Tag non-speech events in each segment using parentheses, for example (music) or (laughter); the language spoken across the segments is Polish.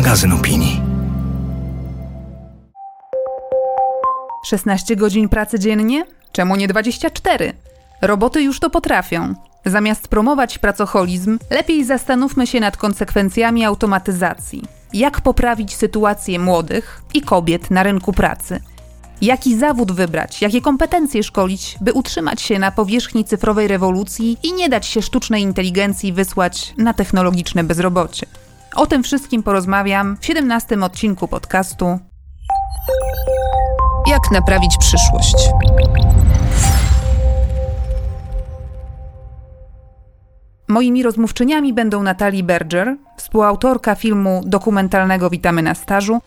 magazyn opinii. 16 godzin pracy dziennie? Czemu nie 24? Roboty już to potrafią. Zamiast promować pracocholizm, lepiej zastanówmy się nad konsekwencjami automatyzacji. Jak poprawić sytuację młodych i kobiet na rynku pracy? Jaki zawód wybrać, jakie kompetencje szkolić, by utrzymać się na powierzchni cyfrowej rewolucji i nie dać się sztucznej inteligencji wysłać na technologiczne bezrobocie? O tym wszystkim porozmawiam w 17 odcinku podcastu Jak naprawić przyszłość. Moimi rozmówczyniami będą Natalie Berger, współautorka filmu dokumentalnego Witamy na stażu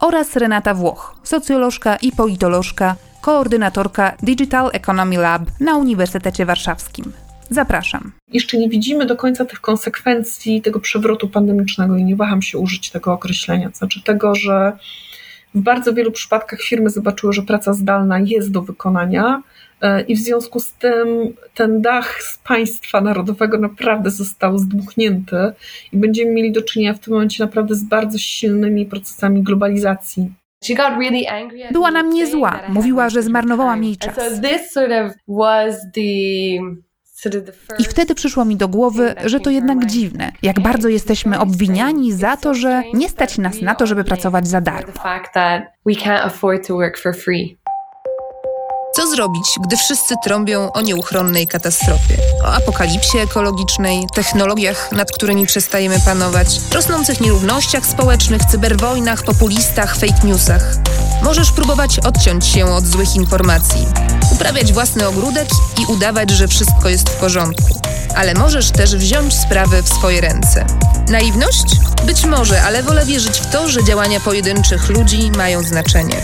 oraz Renata Włoch, socjolożka i politolożka, koordynatorka Digital Economy Lab na Uniwersytecie Warszawskim. Zapraszam. Jeszcze nie widzimy do końca tych konsekwencji tego przewrotu pandemicznego i nie waham się użyć tego określenia, to znaczy tego, że w bardzo wielu przypadkach firmy zobaczyły, że praca zdalna jest do wykonania e, i w związku z tym ten dach z państwa narodowego naprawdę został zdmuchnięty i będziemy mieli do czynienia w tym momencie naprawdę z bardzo silnymi procesami globalizacji. Była na mnie zła. Mówiła, że zmarnowałam jej czas. I wtedy przyszło mi do głowy, że to jednak dziwne, jak bardzo jesteśmy obwiniani za to, że nie stać nas na to, żeby pracować za darmo. Co zrobić, gdy wszyscy trąbią o nieuchronnej katastrofie? O apokalipsie ekologicznej, technologiach, nad którymi przestajemy panować, rosnących nierównościach społecznych, cyberwojnach, populistach, fake newsach. Możesz próbować odciąć się od złych informacji, uprawiać własny ogródek i udawać, że wszystko jest w porządku. Ale możesz też wziąć sprawy w swoje ręce. Naiwność? Być może, ale wolę wierzyć w to, że działania pojedynczych ludzi mają znaczenie.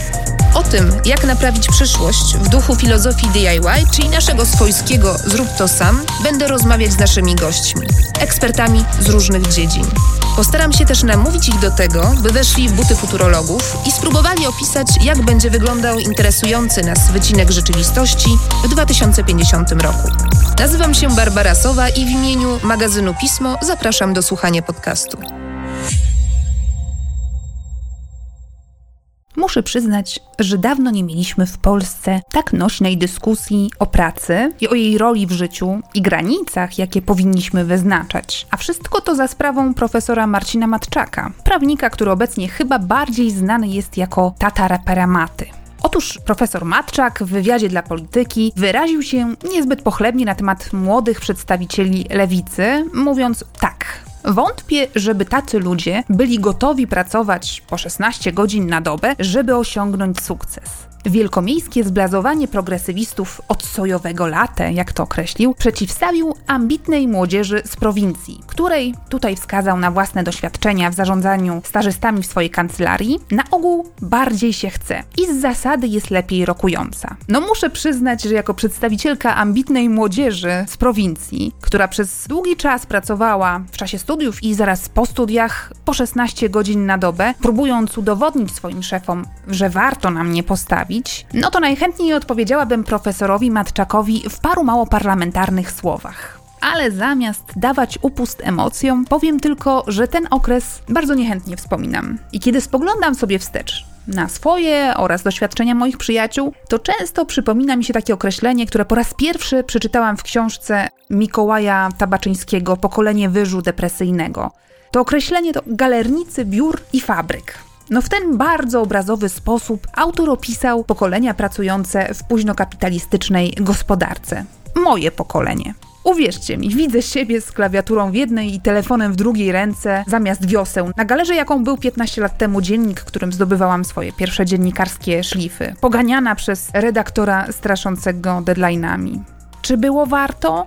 O tym, jak naprawić przyszłość w duchu filozofii DIY, czyli naszego swojskiego zrób to sam, będę rozmawiać z naszymi gośćmi, ekspertami z różnych dziedzin. Postaram się też namówić ich do tego, by weszli w buty futurologów i spróbowali opisać, jak będzie wyglądał interesujący nas wycinek rzeczywistości w 2050 roku. Nazywam się Barbara Sowa i w imieniu magazynu Pismo zapraszam do słuchania podcastu. Muszę przyznać, że dawno nie mieliśmy w Polsce tak nośnej dyskusji o pracy i o jej roli w życiu i granicach, jakie powinniśmy wyznaczać. A wszystko to za sprawą profesora Marcina Matczaka, prawnika, który obecnie chyba bardziej znany jest jako tata rapera Maty. Otóż profesor Matczak w wywiadzie dla polityki wyraził się niezbyt pochlebnie na temat młodych przedstawicieli lewicy, mówiąc tak. Wątpię, żeby tacy ludzie byli gotowi pracować po 16 godzin na dobę, żeby osiągnąć sukces. Wielkomiejskie zblazowanie progresywistów od sojowego latę, jak to określił, przeciwstawił ambitnej młodzieży z prowincji, której tutaj wskazał na własne doświadczenia w zarządzaniu stażystami w swojej kancelarii, na ogół bardziej się chce i z zasady jest lepiej rokująca. No muszę przyznać, że jako przedstawicielka ambitnej młodzieży z prowincji, która przez długi czas pracowała w czasie studiów i zaraz po studiach po 16 godzin na dobę, próbując udowodnić swoim szefom, że warto na mnie postawić, no to najchętniej odpowiedziałabym profesorowi Matczakowi w paru mało parlamentarnych słowach. Ale zamiast dawać upust emocjom, powiem tylko, że ten okres bardzo niechętnie wspominam. I kiedy spoglądam sobie wstecz na swoje oraz doświadczenia moich przyjaciół, to często przypomina mi się takie określenie, które po raz pierwszy przeczytałam w książce Mikołaja Tabaczyńskiego Pokolenie wyżu depresyjnego. To określenie to galernicy biur i fabryk. No w ten bardzo obrazowy sposób autor opisał pokolenia pracujące w późnokapitalistycznej gospodarce. Moje pokolenie. Uwierzcie mi, widzę siebie z klawiaturą w jednej i telefonem w drugiej ręce zamiast wioseł. Na galerze, jaką był 15 lat temu dziennik, którym zdobywałam swoje pierwsze dziennikarskie szlify. Poganiana przez redaktora straszącego deadline'ami. Czy było warto? (laughs)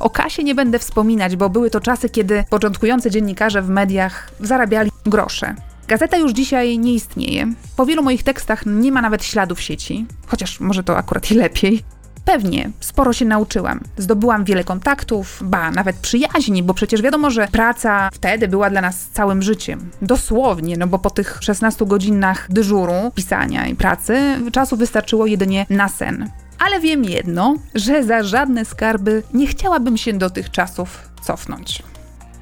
O kasie nie będę wspominać, bo były to czasy, kiedy początkujący dziennikarze w mediach zarabiali grosze. Gazeta już dzisiaj nie istnieje. Po wielu moich tekstach nie ma nawet śladów sieci, chociaż może to akurat i lepiej. Pewnie, sporo się nauczyłam. Zdobyłam wiele kontaktów, ba, nawet przyjaźni, bo przecież wiadomo, że praca wtedy była dla nas całym życiem. Dosłownie, no bo po tych 16 godzinach dyżuru, pisania i pracy, czasu wystarczyło jedynie na sen. Ale wiem jedno, że za żadne skarby nie chciałabym się do tych czasów cofnąć.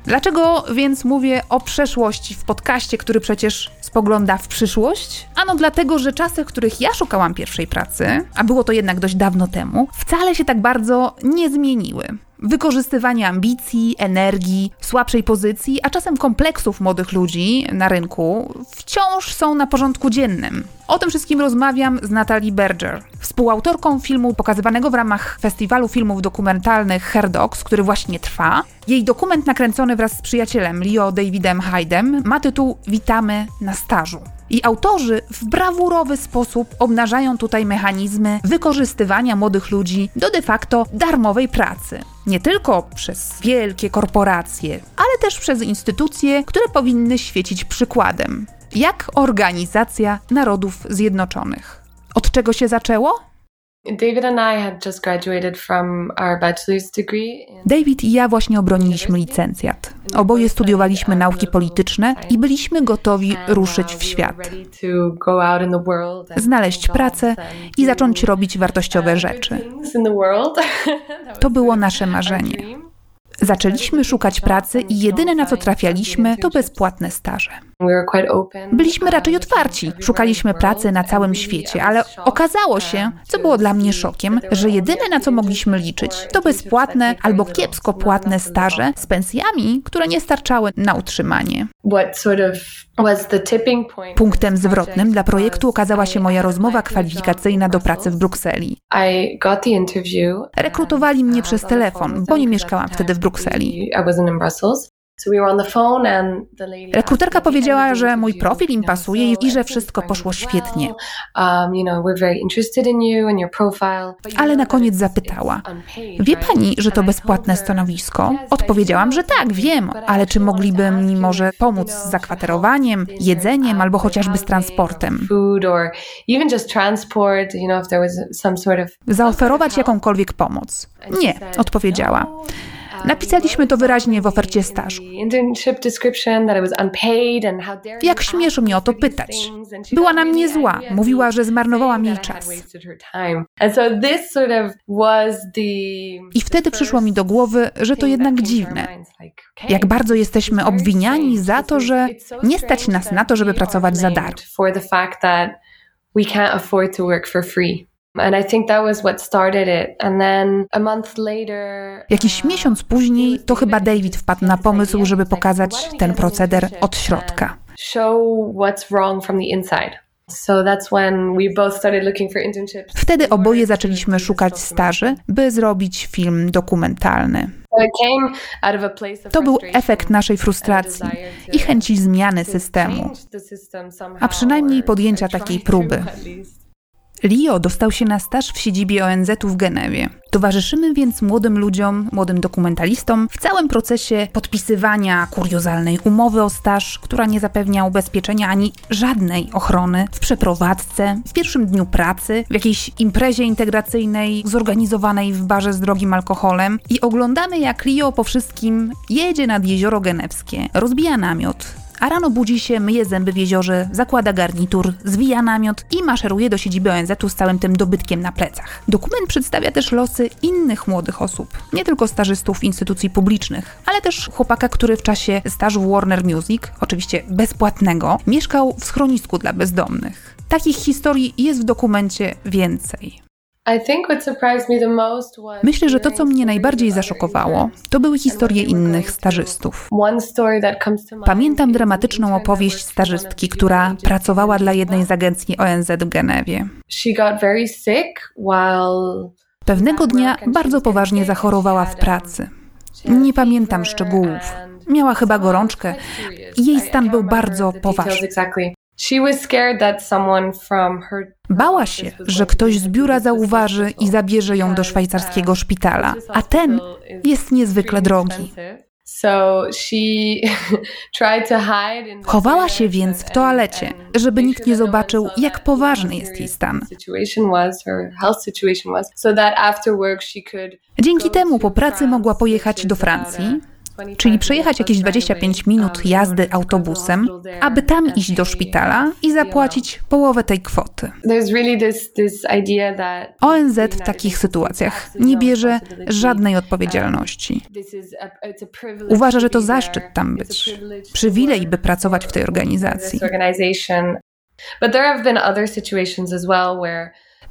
Dlaczego więc mówię o przeszłości w podcaście, który przecież spogląda w przyszłość? Ano dlatego, że czasy, w których ja szukałam pierwszej pracy, a było to jednak dość dawno temu, wcale się tak bardzo nie zmieniły. Wykorzystywanie ambicji, energii, słabszej pozycji, a czasem kompleksów młodych ludzi na rynku wciąż są na porządku dziennym. O tym wszystkim rozmawiam z Natalie Berger, współautorką filmu pokazywanego w ramach Festiwalu Filmów Dokumentalnych Her Dogs, który właśnie trwa. Jej dokument nakręcony wraz z przyjacielem Leo Davidem Hydem ma tytuł Witamy na stażu. I autorzy w brawurowy sposób obnażają tutaj mechanizmy wykorzystywania młodych ludzi do de facto darmowej pracy. Nie tylko przez wielkie korporacje, ale też przez instytucje, które powinny świecić przykładem. Jak Organizacja Narodów Zjednoczonych. Od czego się zaczęło? David i ja właśnie obroniliśmy licencjat. Oboje studiowaliśmy nauki polityczne i byliśmy gotowi ruszyć w świat. Znaleźć pracę i zacząć robić wartościowe rzeczy. (laughs) To było nasze marzenie. Zaczęliśmy szukać pracy i jedyne na co trafialiśmy to bezpłatne staże. Byliśmy raczej otwarci, szukaliśmy pracy na całym świecie, ale okazało się, co było dla mnie szokiem, że jedyne na co mogliśmy liczyć to bezpłatne albo kiepsko płatne staże z pensjami, które nie starczały na utrzymanie. Punktem zwrotnym dla projektu okazała się moja rozmowa kwalifikacyjna do pracy w Brukseli. Rekrutowali mnie przez telefon, bo nie mieszkałam wtedy w Brukseli. Rekruterka powiedziała, że mój profil im pasuje i że wszystko poszło świetnie. Ale na koniec zapytała: Wie pani, że to bezpłatne stanowisko? Odpowiedziałam, że tak, wiem, ale czy mogliby mi może pomóc z zakwaterowaniem, jedzeniem albo chociażby z transportem? Zaoferować jakąkolwiek pomoc? Nie, odpowiedziała. Napisaliśmy to wyraźnie w ofercie stażu. Jak śmiesz mnie o to pytać? Była na mnie zła. Mówiła, że zmarnowałam jej czas. I wtedy przyszło mi do głowy, że to jednak dziwne. Jak bardzo jesteśmy obwiniani za to, że nie stać nas na to, żeby pracować za darmo. And I think that was what started it. And then a month later, Jakiś miesiąc później to chyba David wpadł na pomysł, żeby pokazać ten proceder od środka. Show what's wrong from the inside. Wtedy oboje zaczęliśmy szukać staży, by zrobić film dokumentalny. To był efekt naszej frustracji i chęci zmiany systemu, a przynajmniej podjęcia takiej próby. Leo dostał się na staż w siedzibie ONZ-u w Genewie. Towarzyszymy więc młodym ludziom, młodym dokumentalistom w całym procesie podpisywania kuriozalnej umowy o staż, która nie zapewnia ubezpieczenia ani żadnej ochrony, w przeprowadzce, w pierwszym dniu pracy, w jakiejś imprezie integracyjnej zorganizowanej w barze z drogim alkoholem. I oglądamy jak Leo po wszystkim jedzie nad jezioro genewskie, rozbija namiot, a rano budzi się, myje zęby w jeziorze, zakłada garnitur, zwija namiot i maszeruje do siedziby ONZ-u z całym tym dobytkiem na plecach. Dokument przedstawia też losy innych młodych osób, nie tylko stażystów instytucji publicznych, ale też chłopaka, który w czasie stażu w Warner Music, oczywiście bezpłatnego, mieszkał w schronisku dla bezdomnych. Takich historii jest w dokumencie więcej. Myślę, że to, co mnie najbardziej zaszokowało, to były historie innych stażystów. Pamiętam dramatyczną opowieść stażystki, która pracowała dla jednej z agencji ONZ w Genewie. Pewnego dnia bardzo poważnie zachorowała w pracy. Nie pamiętam szczegółów. Miała chyba gorączkę i jej stan był bardzo poważny. Bała się, że ktoś z biura zauważy i zabierze ją do szwajcarskiego szpitala, a ten jest niezwykle drogi. (laughs) Chowała się więc w toalecie, żeby nikt nie zobaczył, jak poważny jest jej stan. Dzięki temu po pracy mogła pojechać do Francji, czyli przejechać jakieś 25 minut jazdy autobusem, aby tam iść do szpitala i zapłacić połowę tej kwoty. ONZ w takich sytuacjach nie bierze żadnej odpowiedzialności. Uważa, że to zaszczyt tam być, przywilej, by pracować w tej organizacji.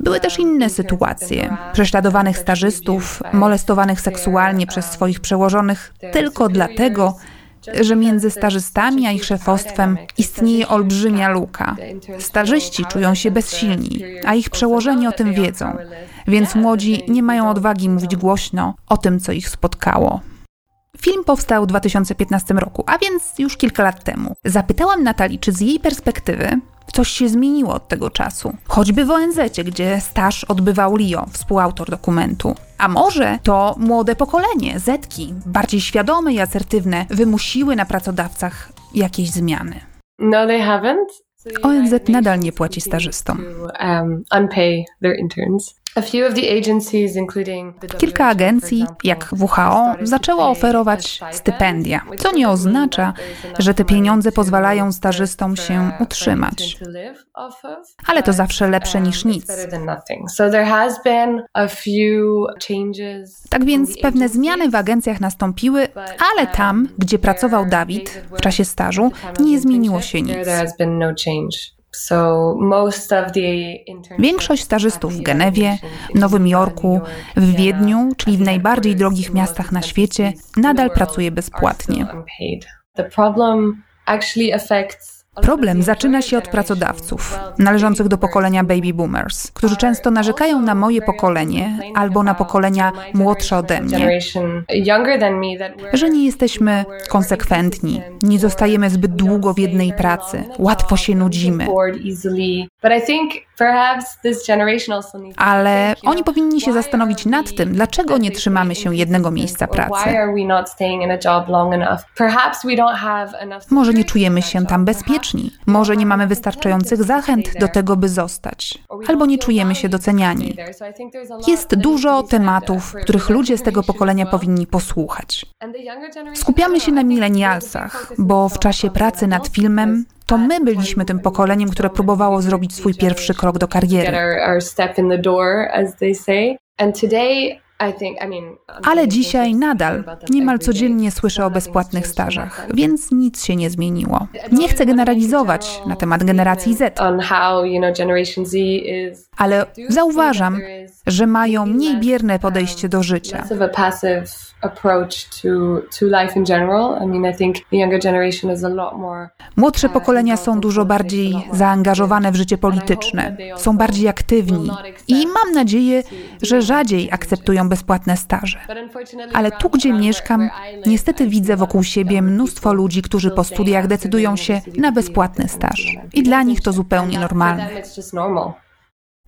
Były też inne sytuacje prześladowanych stażystów, molestowanych seksualnie przez swoich przełożonych tylko dlatego, że między stażystami a ich szefostwem istnieje olbrzymia luka. Stażyści czują się bezsilni, a ich przełożeni o tym wiedzą, więc młodzi nie mają odwagi mówić głośno o tym, co ich spotkało. Film powstał w 2015 roku, a więc już kilka lat temu. Zapytałam Natalii, czy z jej perspektywy coś się zmieniło od tego czasu. Choćby w ONZ, gdzie staż odbywał Leo, współautor dokumentu. A może to młode pokolenie, Zetki, bardziej świadome i asertywne, wymusiły na pracodawcach jakieś zmiany. No, they haven't. ONZ nadal nie płaci stażystom. Um. Kilka agencji, jak WHO, zaczęło oferować stypendia, co nie oznacza, że te pieniądze pozwalają stażystom się utrzymać. Ale to zawsze lepsze niż nic. Tak więc pewne zmiany w agencjach nastąpiły, ale tam, gdzie pracował Dawid w czasie stażu, nie zmieniło się nic. Większość stażystów w Genewie, Nowym Jorku, w Wiedniu, czyli w najbardziej drogich miastach na świecie, nadal pracuje bezpłatnie. Problem zaczyna się od pracodawców, należących do pokolenia baby boomers, którzy często narzekają na moje pokolenie albo na pokolenia młodsze ode mnie, że nie jesteśmy konsekwentni, nie zostajemy zbyt długo w jednej pracy, łatwo się nudzimy. Ale oni powinni się zastanowić nad tym, dlaczego nie trzymamy się jednego miejsca pracy. Może nie czujemy się tam może nie mamy wystarczających zachęt do tego, by zostać, albo nie czujemy się doceniani. Jest dużo tematów, których ludzie z tego pokolenia powinni posłuchać. Skupiamy się na milenialsach, bo w czasie pracy nad filmem to my byliśmy tym pokoleniem, które próbowało zrobić swój pierwszy krok do kariery. Ale dzisiaj nadal niemal codziennie słyszę o bezpłatnych stażach, więc nic się nie zmieniło. Nie chcę generalizować na temat generacji Z, ale zauważam, że mają mniej bierne podejście do życia. Młodsze uh, pokolenia są dużo bardziej zaangażowane w życie polityczne, są bardziej aktywni i mam nadzieję, że rzadziej akceptują bezpłatne staże. Ale tu, gdzie mieszkam, niestety widzę wokół siebie mnóstwo ludzi, którzy po studiach decydują się na bezpłatny staż. I dla nich to zupełnie normalne.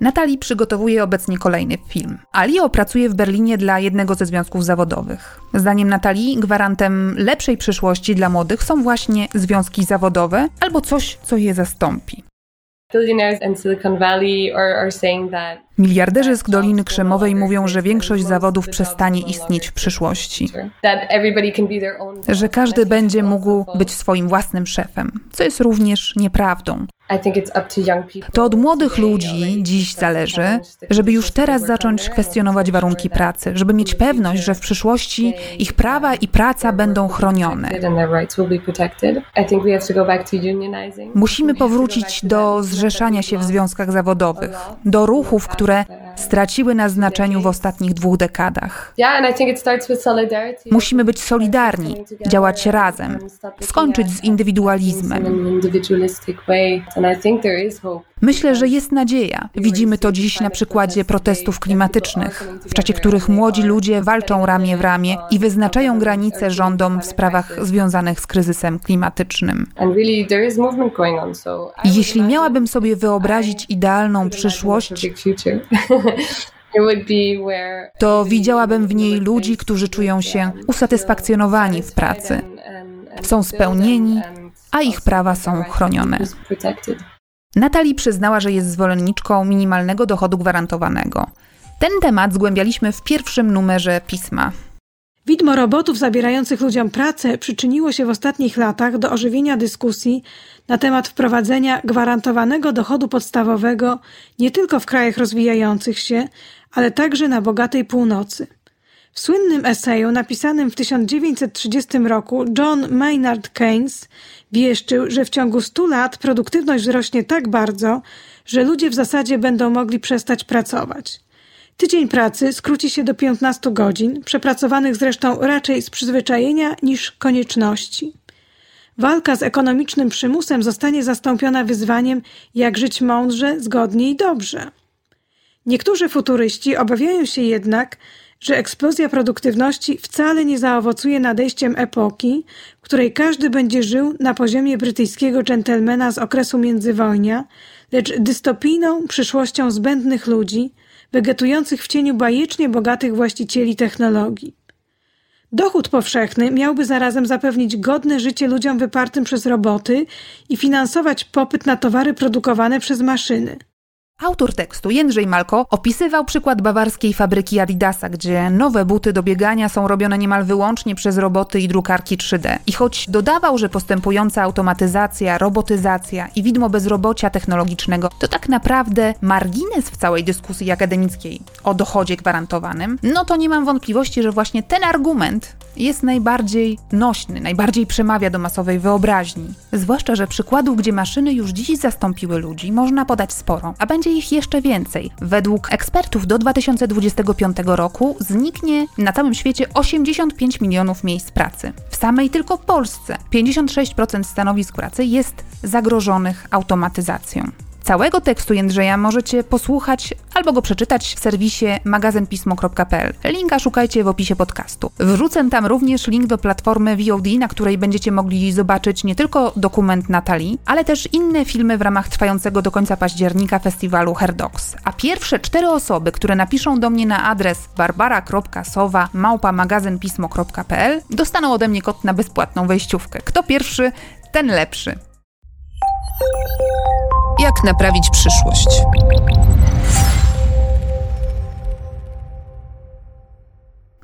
Natalii przygotowuje obecnie kolejny film. Alio pracuje w Berlinie dla jednego ze związków zawodowych. Zdaniem Natalii gwarantem lepszej przyszłości dla młodych są właśnie związki zawodowe albo coś, co je zastąpi. Miliarderzy z Doliny Krzemowej mówią, że większość zawodów przestanie istnieć w przyszłości. Że każdy będzie mógł być swoim własnym szefem, co jest również nieprawdą. To od młodych ludzi dziś zależy, żeby już teraz zacząć kwestionować warunki pracy, żeby mieć pewność, że w przyszłości ich prawa i praca będą chronione. Musimy powrócić do zrzeszania się w związkach zawodowych, do ruchów, które straciły na znaczeniu w ostatnich dwóch dekadach. Musimy być solidarni, działać razem, skończyć z indywidualizmem. Myślę, że jest nadzieja. Widzimy to dziś na przykładzie protestów klimatycznych, w czasie których młodzi ludzie walczą ramię w ramię i wyznaczają granice rządom w sprawach związanych z kryzysem klimatycznym. Jeśli miałabym sobie wyobrazić idealną przyszłość, (laughs) to widziałabym w niej ludzi, którzy czują się usatysfakcjonowani w pracy, są spełnieni, a ich prawa są chronione. Natalie przyznała, że jest zwolenniczką minimalnego dochodu gwarantowanego. Ten temat zgłębialiśmy w pierwszym numerze pisma. Widmo robotów zabierających ludziom pracę przyczyniło się w ostatnich latach do ożywienia dyskusji na temat wprowadzenia gwarantowanego dochodu podstawowego nie tylko w krajach rozwijających się, ale także na bogatej północy. W słynnym eseju napisanym w 1930 roku John Maynard Keynes wieszczył, że w ciągu 100 lat produktywność wzrośnie tak bardzo, że ludzie w zasadzie będą mogli przestać pracować. Tydzień pracy skróci się do 15 godzin, przepracowanych zresztą raczej z przyzwyczajenia niż konieczności. Walka z ekonomicznym przymusem zostanie zastąpiona wyzwaniem, jak żyć mądrze, zgodnie i dobrze. Niektórzy futuryści obawiają się jednak, że eksplozja produktywności wcale nie zaowocuje nadejściem epoki, w której każdy będzie żył na poziomie brytyjskiego dżentelmena z okresu międzywojnia, lecz dystopijną przyszłością zbędnych ludzi, wegetujących w cieniu bajecznie bogatych właścicieli technologii. Dochód powszechny miałby zarazem zapewnić godne życie ludziom wypartym przez roboty i finansować popyt na towary produkowane przez maszyny. Autor tekstu Jędrzej Malko opisywał przykład bawarskiej fabryki Adidasa, gdzie nowe buty do biegania są robione niemal wyłącznie przez roboty i drukarki 3D. I choć dodawał, że postępująca automatyzacja, robotyzacja i widmo bezrobocia technologicznego to tak naprawdę margines w całej dyskusji akademickiej o dochodzie gwarantowanym, no to nie mam wątpliwości, że właśnie ten argument jest najbardziej nośny, najbardziej przemawia do masowej wyobraźni. Zwłaszcza, że przykładów, gdzie maszyny już dziś zastąpiły ludzi, można podać sporo, a będzie ich jeszcze więcej. Według ekspertów do 2025 roku zniknie na całym świecie 85 milionów miejsc pracy. W samej tylko Polsce 56% stanowisk pracy jest zagrożonych automatyzacją. Całego tekstu Jędrzeja możecie posłuchać albo go przeczytać w serwisie magazynpismo.pl. Linka szukajcie w opisie podcastu. Wrzucę tam również link do platformy VOD, na której będziecie mogli zobaczyć nie tylko dokument Natalii, ale też inne filmy w ramach trwającego do końca października festiwalu Herdox. A pierwsze cztery osoby, które napiszą do mnie na adres barbara.sowa magazynpismo.pl dostaną ode mnie kod na bezpłatną wejściówkę. Kto pierwszy, ten lepszy. Jak naprawić przyszłość?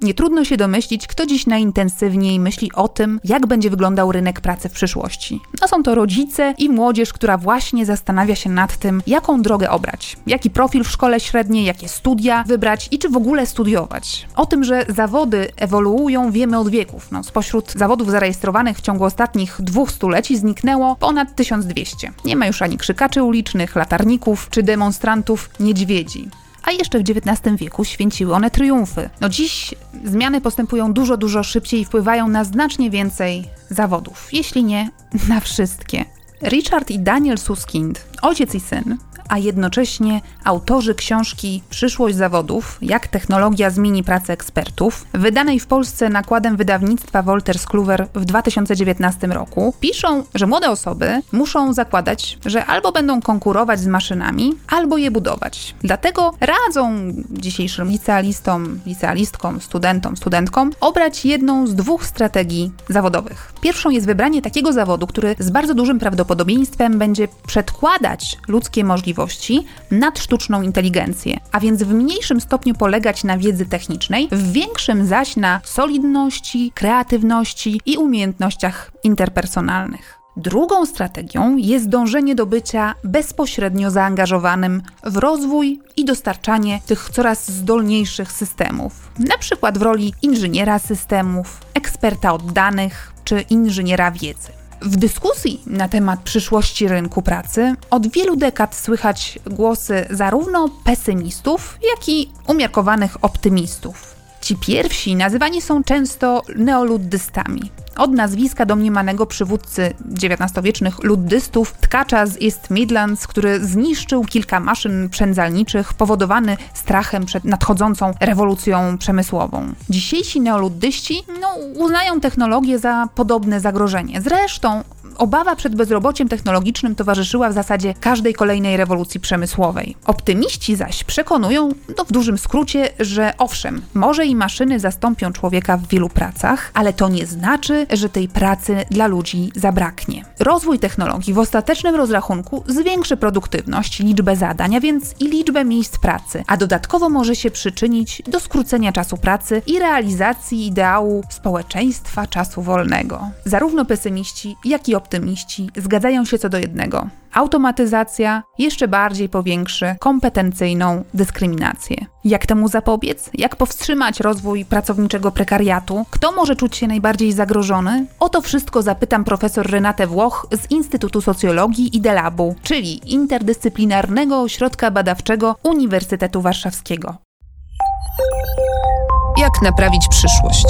Nie trudno się domyślić, kto dziś najintensywniej myśli o tym, jak będzie wyglądał rynek pracy w przyszłości. No są to rodzice i młodzież, która właśnie zastanawia się nad tym, jaką drogę obrać, jaki profil w szkole średniej, jakie studia wybrać i czy w ogóle studiować. O tym, że zawody ewoluują, wiemy od wieków. No, spośród zawodów zarejestrowanych w ciągu ostatnich dwóch stuleci zniknęło ponad 1200. Nie ma już ani krzykaczy ulicznych, latarników czy demonstrantów niedźwiedzi a jeszcze w XIX wieku święciły one triumfy. No dziś zmiany postępują dużo, dużo szybciej i wpływają na znacznie więcej zawodów, jeśli nie na wszystkie. Richard i Daniel Suskind, ojciec i syn, a jednocześnie autorzy książki Przyszłość zawodów, jak technologia zmieni pracę ekspertów, wydanej w Polsce nakładem wydawnictwa Wolters Kluwer w 2019 roku, piszą, że młode osoby muszą zakładać, że albo będą konkurować z maszynami, albo je budować. Dlatego radzą dzisiejszym licealistom, licealistkom, studentom, studentkom obrać jedną z dwóch strategii zawodowych. Pierwszą jest wybranie takiego zawodu, który z bardzo dużym prawdopodobieństwem będzie przedkładać ludzkie możliwości możliwości nad sztuczną inteligencję, a więc w mniejszym stopniu polegać na wiedzy technicznej, w większym zaś na solidności, kreatywności i umiejętnościach interpersonalnych. Drugą strategią jest dążenie do bycia bezpośrednio zaangażowanym w rozwój i dostarczanie tych coraz zdolniejszych systemów, na przykład w roli inżyniera systemów, eksperta od danych czy inżyniera wiedzy. W dyskusji na temat przyszłości rynku pracy od wielu dekad słychać głosy zarówno pesymistów, jak i umiarkowanych optymistów. Ci pierwsi nazywani są często neoluddystami, od nazwiska domniemanego przywódcy XIX-wiecznych luddystów, tkacza z East Midlands, który zniszczył kilka maszyn przędzalniczych, powodowany strachem przed nadchodzącą rewolucją przemysłową. Dzisiejsi neoluddyści no, uznają technologię za podobne zagrożenie. Zresztą obawa przed bezrobociem technologicznym towarzyszyła w zasadzie każdej kolejnej rewolucji przemysłowej. Optymiści zaś przekonują, no w dużym skrócie, że owszem, może i maszyny zastąpią człowieka w wielu pracach, ale to nie znaczy, że tej pracy dla ludzi zabraknie. Rozwój technologii w ostatecznym rozrachunku zwiększy produktywność, liczbę zadań, a więc i liczbę miejsc pracy, a dodatkowo może się przyczynić do skrócenia czasu pracy i realizacji ideału społeczeństwa czasu wolnego. Zarówno pesymiści, jak i optymiści zgadzają się co do jednego. Automatyzacja jeszcze bardziej powiększy kompetencyjną dyskryminację. Jak temu zapobiec? Jak powstrzymać rozwój pracowniczego prekariatu? Kto może czuć się najbardziej zagrożony? O to wszystko zapytam profesor Renatę Włoch z Instytutu Socjologii i Delabu, czyli Interdyscyplinarnego Ośrodka Badawczego Uniwersytetu Warszawskiego. Jak naprawić przyszłość?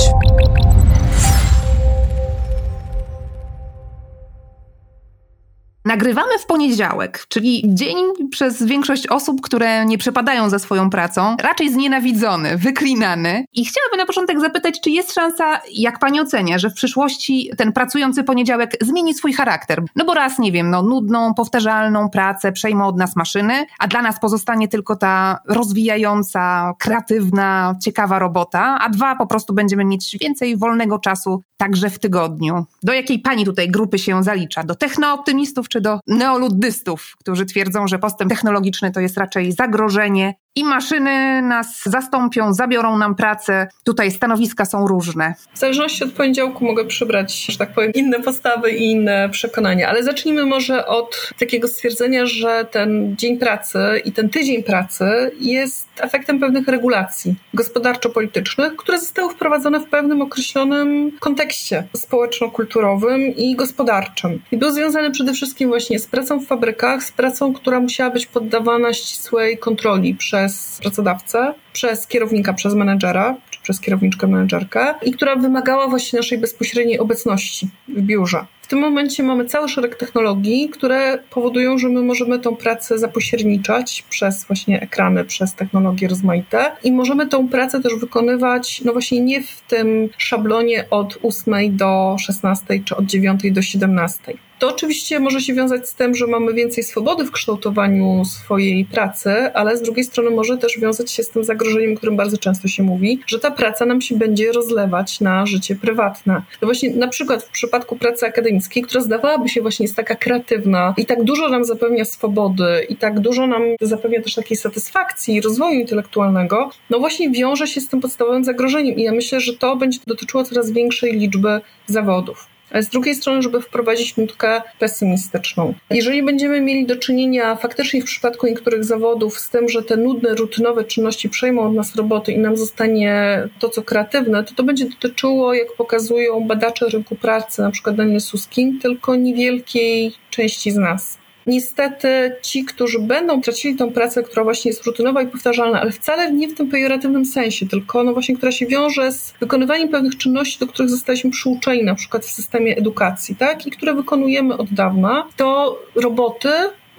Nagrywamy w poniedziałek, czyli dzień przez większość osób, które nie przepadają za swoją pracą, raczej znienawidzony, wyklinany. I chciałabym na początek zapytać, czy jest szansa, jak pani ocenia, że w przyszłości ten pracujący poniedziałek zmieni swój charakter? No bo raz, nie wiem, no nudną, powtarzalną pracę przejmą od nas maszyny, a dla nas pozostanie tylko ta rozwijająca, kreatywna, ciekawa robota, a dwa, po prostu będziemy mieć więcej wolnego czasu także w tygodniu. Do jakiej pani tutaj grupy się zalicza? Do technooptymistów czy do neoluddystów, którzy twierdzą, że postęp technologiczny to jest raczej zagrożenie i maszyny nas zastąpią, zabiorą nam pracę. Tutaj stanowiska są różne. W zależności od poniedziałku mogę przybrać, że tak powiem, inne postawy i inne przekonania. Ale zacznijmy może od takiego stwierdzenia, że ten dzień pracy i ten tydzień pracy jest efektem pewnych regulacji gospodarczo-politycznych, które zostały wprowadzone w pewnym określonym kontekście społeczno-kulturowym i gospodarczym. I był związany przede wszystkim właśnie z pracą w fabrykach, z pracą, która musiała być poddawana ścisłej kontroli przez przez pracodawcę, przez kierownika, przez menedżera, czy przez kierowniczkę, menedżerkę i która wymagała właśnie naszej bezpośredniej obecności w biurze. Tym momencie mamy cały szereg technologii, które powodują, że my możemy tą pracę zapośredniczać przez właśnie ekrany, przez technologie rozmaite i możemy tą pracę też wykonywać, no właśnie nie w tym szablonie od 8 do 16 czy od 9 do 17 to oczywiście może się wiązać z tym, że mamy więcej swobody w kształtowaniu swojej pracy, ale z drugiej strony może też wiązać się z tym zagrożeniem, o którym bardzo często się mówi, że ta praca nam się będzie rozlewać na życie prywatne. No właśnie na przykład w przypadku pracy akademickiej, która zdawałaby się właśnie jest taka kreatywna i tak dużo nam zapewnia swobody i tak dużo nam zapewnia też takiej satysfakcji i rozwoju intelektualnego, no właśnie wiąże się z tym podstawowym zagrożeniem. I ja myślę, że to będzie dotyczyło coraz większej liczby zawodów z drugiej strony, żeby wprowadzić nutkę pesymistyczną. Jeżeli będziemy mieli do czynienia faktycznie w przypadku niektórych zawodów z tym, że te nudne, rutynowe czynności przejmą od nas roboty i nam zostanie to, co kreatywne, to to będzie dotyczyło, jak pokazują badacze rynku pracy, na przykład Daniel Suskin, tylko niewielkiej części z nas niestety ci, którzy będą tracili tą pracę, która właśnie jest rutynowa i powtarzalna, ale wcale nie w tym pejoratywnym sensie, tylko no właśnie, która się wiąże z wykonywaniem pewnych czynności, do których zostaliśmy przyuczeni, na przykład w systemie edukacji, tak, i które wykonujemy od dawna, to roboty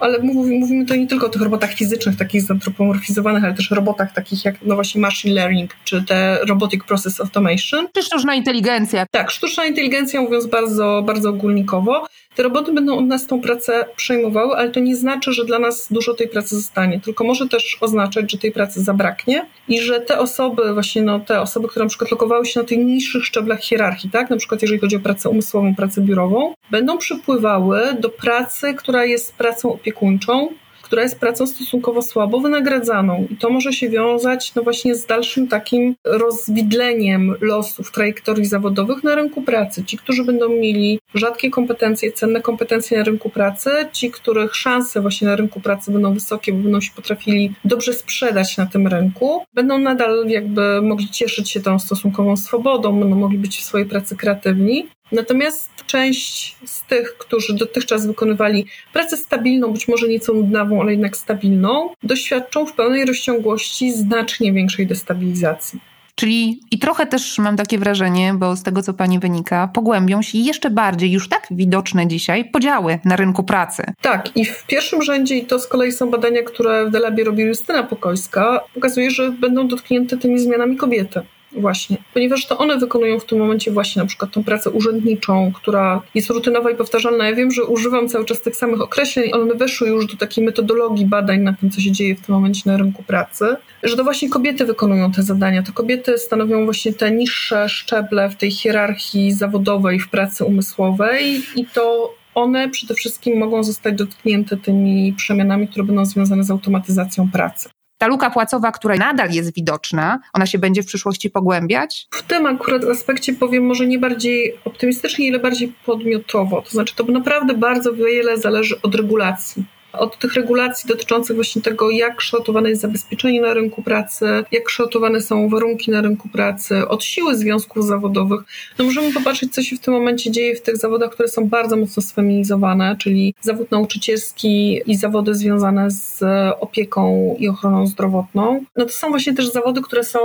ale mówimy, mówimy to nie tylko o tych robotach fizycznych, takich zantropomorfizowanych, ale też robotach takich jak no właśnie machine learning, czy te robotic process automation. Czy sztuczna inteligencja. Tak, sztuczna inteligencja mówiąc bardzo, bardzo ogólnikowo. Te roboty będą od nas tą pracę przejmowały, ale to nie znaczy, że dla nas dużo tej pracy zostanie, tylko może też oznaczać, że tej pracy zabraknie i że te osoby, właśnie no, te osoby, które na przykład lokowały się na tych niższych szczeblach hierarchii, tak, na przykład jeżeli chodzi o pracę umysłową, pracę biurową, będą przypływały do pracy, która jest pracą opiekuńczą, która jest pracą stosunkowo słabo wynagradzaną. I to może się wiązać no właśnie z dalszym takim rozwidleniem losów, trajektorii zawodowych na rynku pracy. Ci, którzy będą mieli rzadkie kompetencje, cenne kompetencje na rynku pracy, ci, których szanse właśnie na rynku pracy będą wysokie, bo będą się potrafili dobrze sprzedać na tym rynku, będą nadal jakby mogli cieszyć się tą stosunkową swobodą, będą mogli być w swojej pracy kreatywni. Natomiast część z tych, którzy dotychczas wykonywali pracę stabilną, być może nieco nudnawą, ale jednak stabilną, doświadczą w pełnej rozciągłości znacznie większej destabilizacji. Czyli i trochę też mam takie wrażenie, bo z tego co pani wynika, pogłębią się jeszcze bardziej, już tak widoczne dzisiaj, podziały na rynku pracy. Tak, i w pierwszym rzędzie, i to z kolei są badania, które w Delabie robi Justyna Pokojska, pokazuje, że będą dotknięte tymi zmianami kobiety Właśnie, ponieważ to one wykonują w tym momencie właśnie na przykład tą pracę urzędniczą, która jest rutynowa i powtarzalna. Ja wiem, że używam cały czas tych samych określeń, one weszły już do takiej metodologii badań na tym, co się dzieje w tym momencie na rynku pracy, że to właśnie kobiety wykonują te zadania. To kobiety stanowią właśnie te niższe szczeble w tej hierarchii zawodowej w pracy umysłowej i to one przede wszystkim mogą zostać dotknięte tymi przemianami, które będą związane z automatyzacją pracy. Ta luka płacowa, która nadal jest widoczna, ona się będzie w przyszłości pogłębiać? W tym akurat aspekcie powiem może nie bardziej optymistycznie, ile bardziej podmiotowo. To znaczy, to naprawdę bardzo wiele zależy od regulacji od tych regulacji dotyczących właśnie tego, jak kształtowane jest zabezpieczenie na rynku pracy, jak kształtowane są warunki na rynku pracy, od siły związków zawodowych. No możemy popatrzeć, co się w tym momencie dzieje w tych zawodach, które są bardzo mocno sfeminizowane, czyli zawód nauczycielski i zawody związane z opieką i ochroną zdrowotną. No to są właśnie też zawody, które są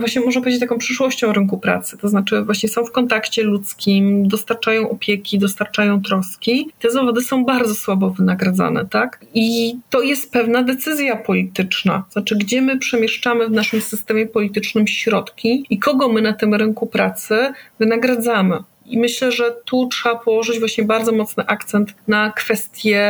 właśnie można powiedzieć taką przyszłością rynku pracy, to znaczy właśnie są w kontakcie ludzkim, dostarczają opieki, dostarczają troski. Te zawody są bardzo słabo wynagradzane, tak? Tak? I to jest pewna decyzja polityczna. Znaczy, gdzie my przemieszczamy w naszym systemie politycznym środki i kogo my na tym rynku pracy wynagradzamy. I myślę, że tu trzeba położyć właśnie bardzo mocny akcent na kwestie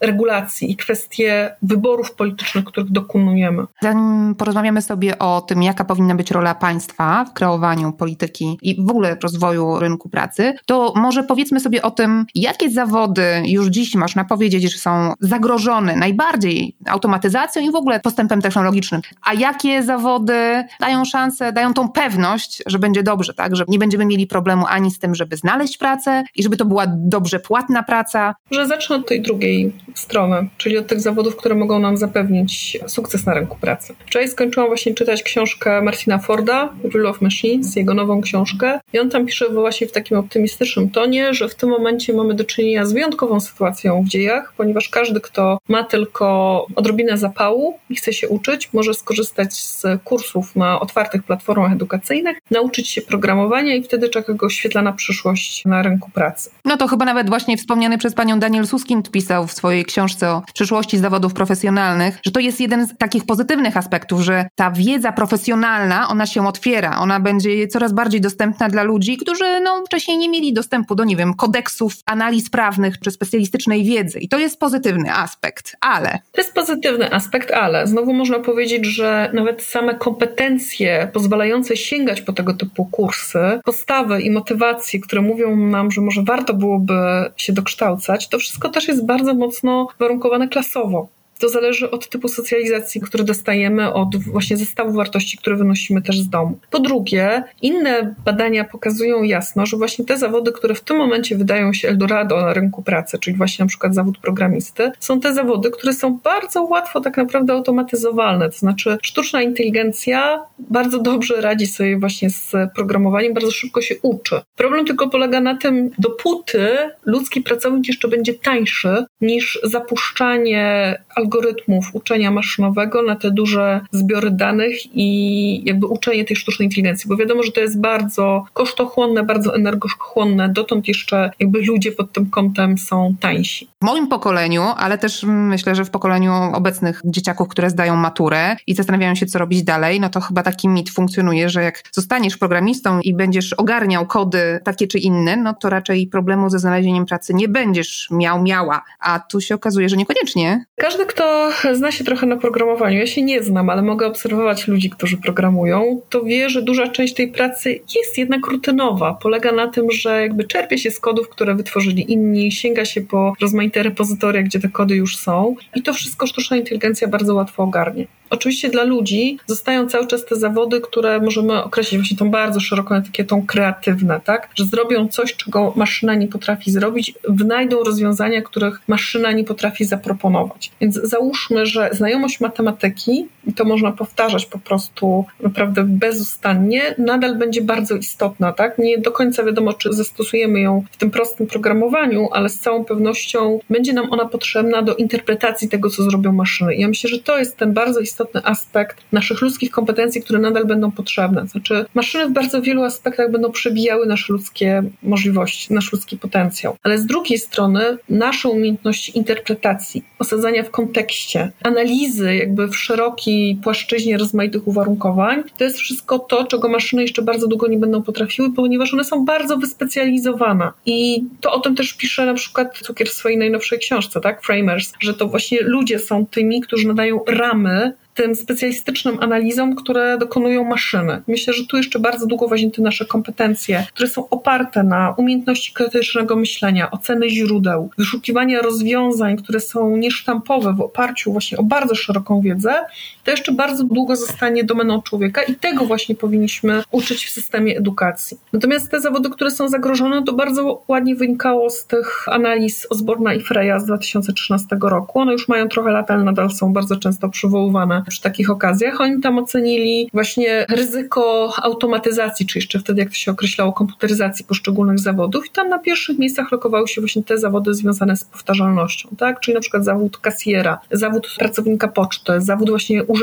regulacji i kwestie wyborów politycznych, których dokonujemy. Zanim porozmawiamy sobie o tym, jaka powinna być rola państwa w kreowaniu polityki i w ogóle rozwoju rynku pracy, to może powiedzmy sobie o tym, jakie zawody już dziś można powiedzieć, że są zagrożone najbardziej automatyzacją i w ogóle postępem technologicznym, a jakie zawody dają szansę, dają tą pewność, że będzie dobrze, tak, że nie będziemy mieli problemu ani z tym, żeby znaleźć pracę i żeby to była dobrze płatna praca? Że zacznę od tej drugiej strony, czyli od tych zawodów, które mogą nam zapewnić sukces na rynku pracy. Wczoraj skończyłam właśnie czytać książkę Martina Forda, Rule of Machines, jego nową książkę i on tam pisze właśnie w takim optymistycznym tonie, że w tym momencie mamy do czynienia z wyjątkową sytuacją w dziejach, ponieważ każdy, kto ma tylko odrobinę zapału i chce się uczyć, może skorzystać z kursów na otwartych platformach edukacyjnych, nauczyć się programowania i wtedy czeka go świetlana przyszłość przyszłość na rynku pracy. No to chyba nawet właśnie wspomniany przez panią Daniel Suskind pisał w swojej książce o przyszłości zawodów profesjonalnych, że to jest jeden z takich pozytywnych aspektów, że ta wiedza profesjonalna, ona się otwiera, ona będzie coraz bardziej dostępna dla ludzi, którzy no, wcześniej nie mieli dostępu do, nie wiem, kodeksów analiz prawnych czy specjalistycznej wiedzy. I to jest pozytywny aspekt, ale... To jest pozytywny aspekt, ale znowu można powiedzieć, że nawet same kompetencje pozwalające sięgać po tego typu kursy, postawy i motywacje, które mówią nam, że może warto byłoby się dokształcać, to wszystko też jest bardzo mocno warunkowane klasowo. To zależy od typu socjalizacji, który dostajemy, od właśnie zestawu wartości, które wynosimy też z domu. Po drugie, inne badania pokazują jasno, że właśnie te zawody, które w tym momencie wydają się Eldorado na rynku pracy, czyli właśnie na przykład zawód programisty, są te zawody, które są bardzo łatwo tak naprawdę automatyzowalne. To znaczy, sztuczna inteligencja bardzo dobrze radzi sobie właśnie z programowaniem, bardzo szybko się uczy. Problem tylko polega na tym, dopóty ludzki pracownik jeszcze będzie tańszy niż zapuszczanie algorytmów uczenia maszynowego na te duże zbiory danych i jakby uczenie tej sztucznej inteligencji, bo wiadomo, że to jest bardzo kosztochłonne, bardzo energochłonne, dotąd jeszcze jakby ludzie pod tym kątem są tańsi. W moim pokoleniu, ale też myślę, że w pokoleniu obecnych dzieciaków, które zdają maturę i zastanawiają się, co robić dalej, no to chyba taki mit funkcjonuje, że jak zostaniesz programistą i będziesz ogarniał kody takie czy inne, no to raczej problemu ze znalezieniem pracy nie będziesz miał, miała. A tu się okazuje, że niekoniecznie. Każdy, kto zna się trochę na programowaniu, ja się nie znam, ale mogę obserwować ludzi, którzy programują, to wie, że duża część tej pracy jest jednak rutynowa. Polega na tym, że jakby czerpie się z kodów, które wytworzyli inni, sięga się po rozmaite repozytoria, gdzie te kody już są i to wszystko sztuczna inteligencja bardzo łatwo ogarnie. Oczywiście dla ludzi zostają cały czas te zawody, które możemy określić właśnie tą bardzo szeroką etykietą kreatywne, tak? Że zrobią coś, czego maszyna nie potrafi zrobić, wynajdą rozwiązania, których maszyna nie potrafi zaproponować. Więc załóżmy, że znajomość matematyki, i to można powtarzać po prostu naprawdę bezustannie, nadal będzie bardzo istotna, tak? Nie do końca wiadomo, czy zastosujemy ją w tym prostym programowaniu, ale z całą pewnością będzie nam ona potrzebna do interpretacji tego, co zrobią maszyny. I ja myślę, że to jest ten bardzo istotny aspekt naszych ludzkich kompetencji, które nadal będą potrzebne. Znaczy, maszyny w bardzo wielu aspektach będą przebijały nasze ludzkie możliwości, nasz ludzki potencjał. Ale z drugiej strony, nasze umiejętności interpretacji, osadzania w kontekście, kontekście, analizy jakby w szerokiej płaszczyźnie rozmaitych uwarunkowań, to jest wszystko to, czego maszyny jeszcze bardzo długo nie będą potrafiły, ponieważ one są bardzo wyspecjalizowane. I to o tym też pisze na przykład Cukier w swojej najnowszej książce, tak, Framers, że to właśnie ludzie są tymi, którzy nadają ramy tym specjalistycznym analizom, które dokonują maszyny. Myślę, że tu jeszcze bardzo długo właśnie te nasze kompetencje, które są oparte na umiejętności krytycznego myślenia, oceny źródeł, wyszukiwania rozwiązań, które są niesztampowe w oparciu właśnie o bardzo szeroką wiedzę, to jeszcze bardzo długo zostanie domeną człowieka i tego właśnie powinniśmy uczyć w systemie edukacji. Natomiast te zawody, które są zagrożone, to bardzo ładnie wynikało z tych analiz Osborna i Freya z 2013 roku. One już mają trochę lat, ale nadal są bardzo często przywoływane przy takich okazjach. Oni tam ocenili właśnie ryzyko automatyzacji, czy jeszcze wtedy, jak to się określało, komputeryzacji poszczególnych zawodów i tam na pierwszych miejscach lokowały się właśnie te zawody związane z powtarzalnością, tak? Czyli na przykład zawód kasjera, zawód pracownika poczty, zawód właśnie urzędnika,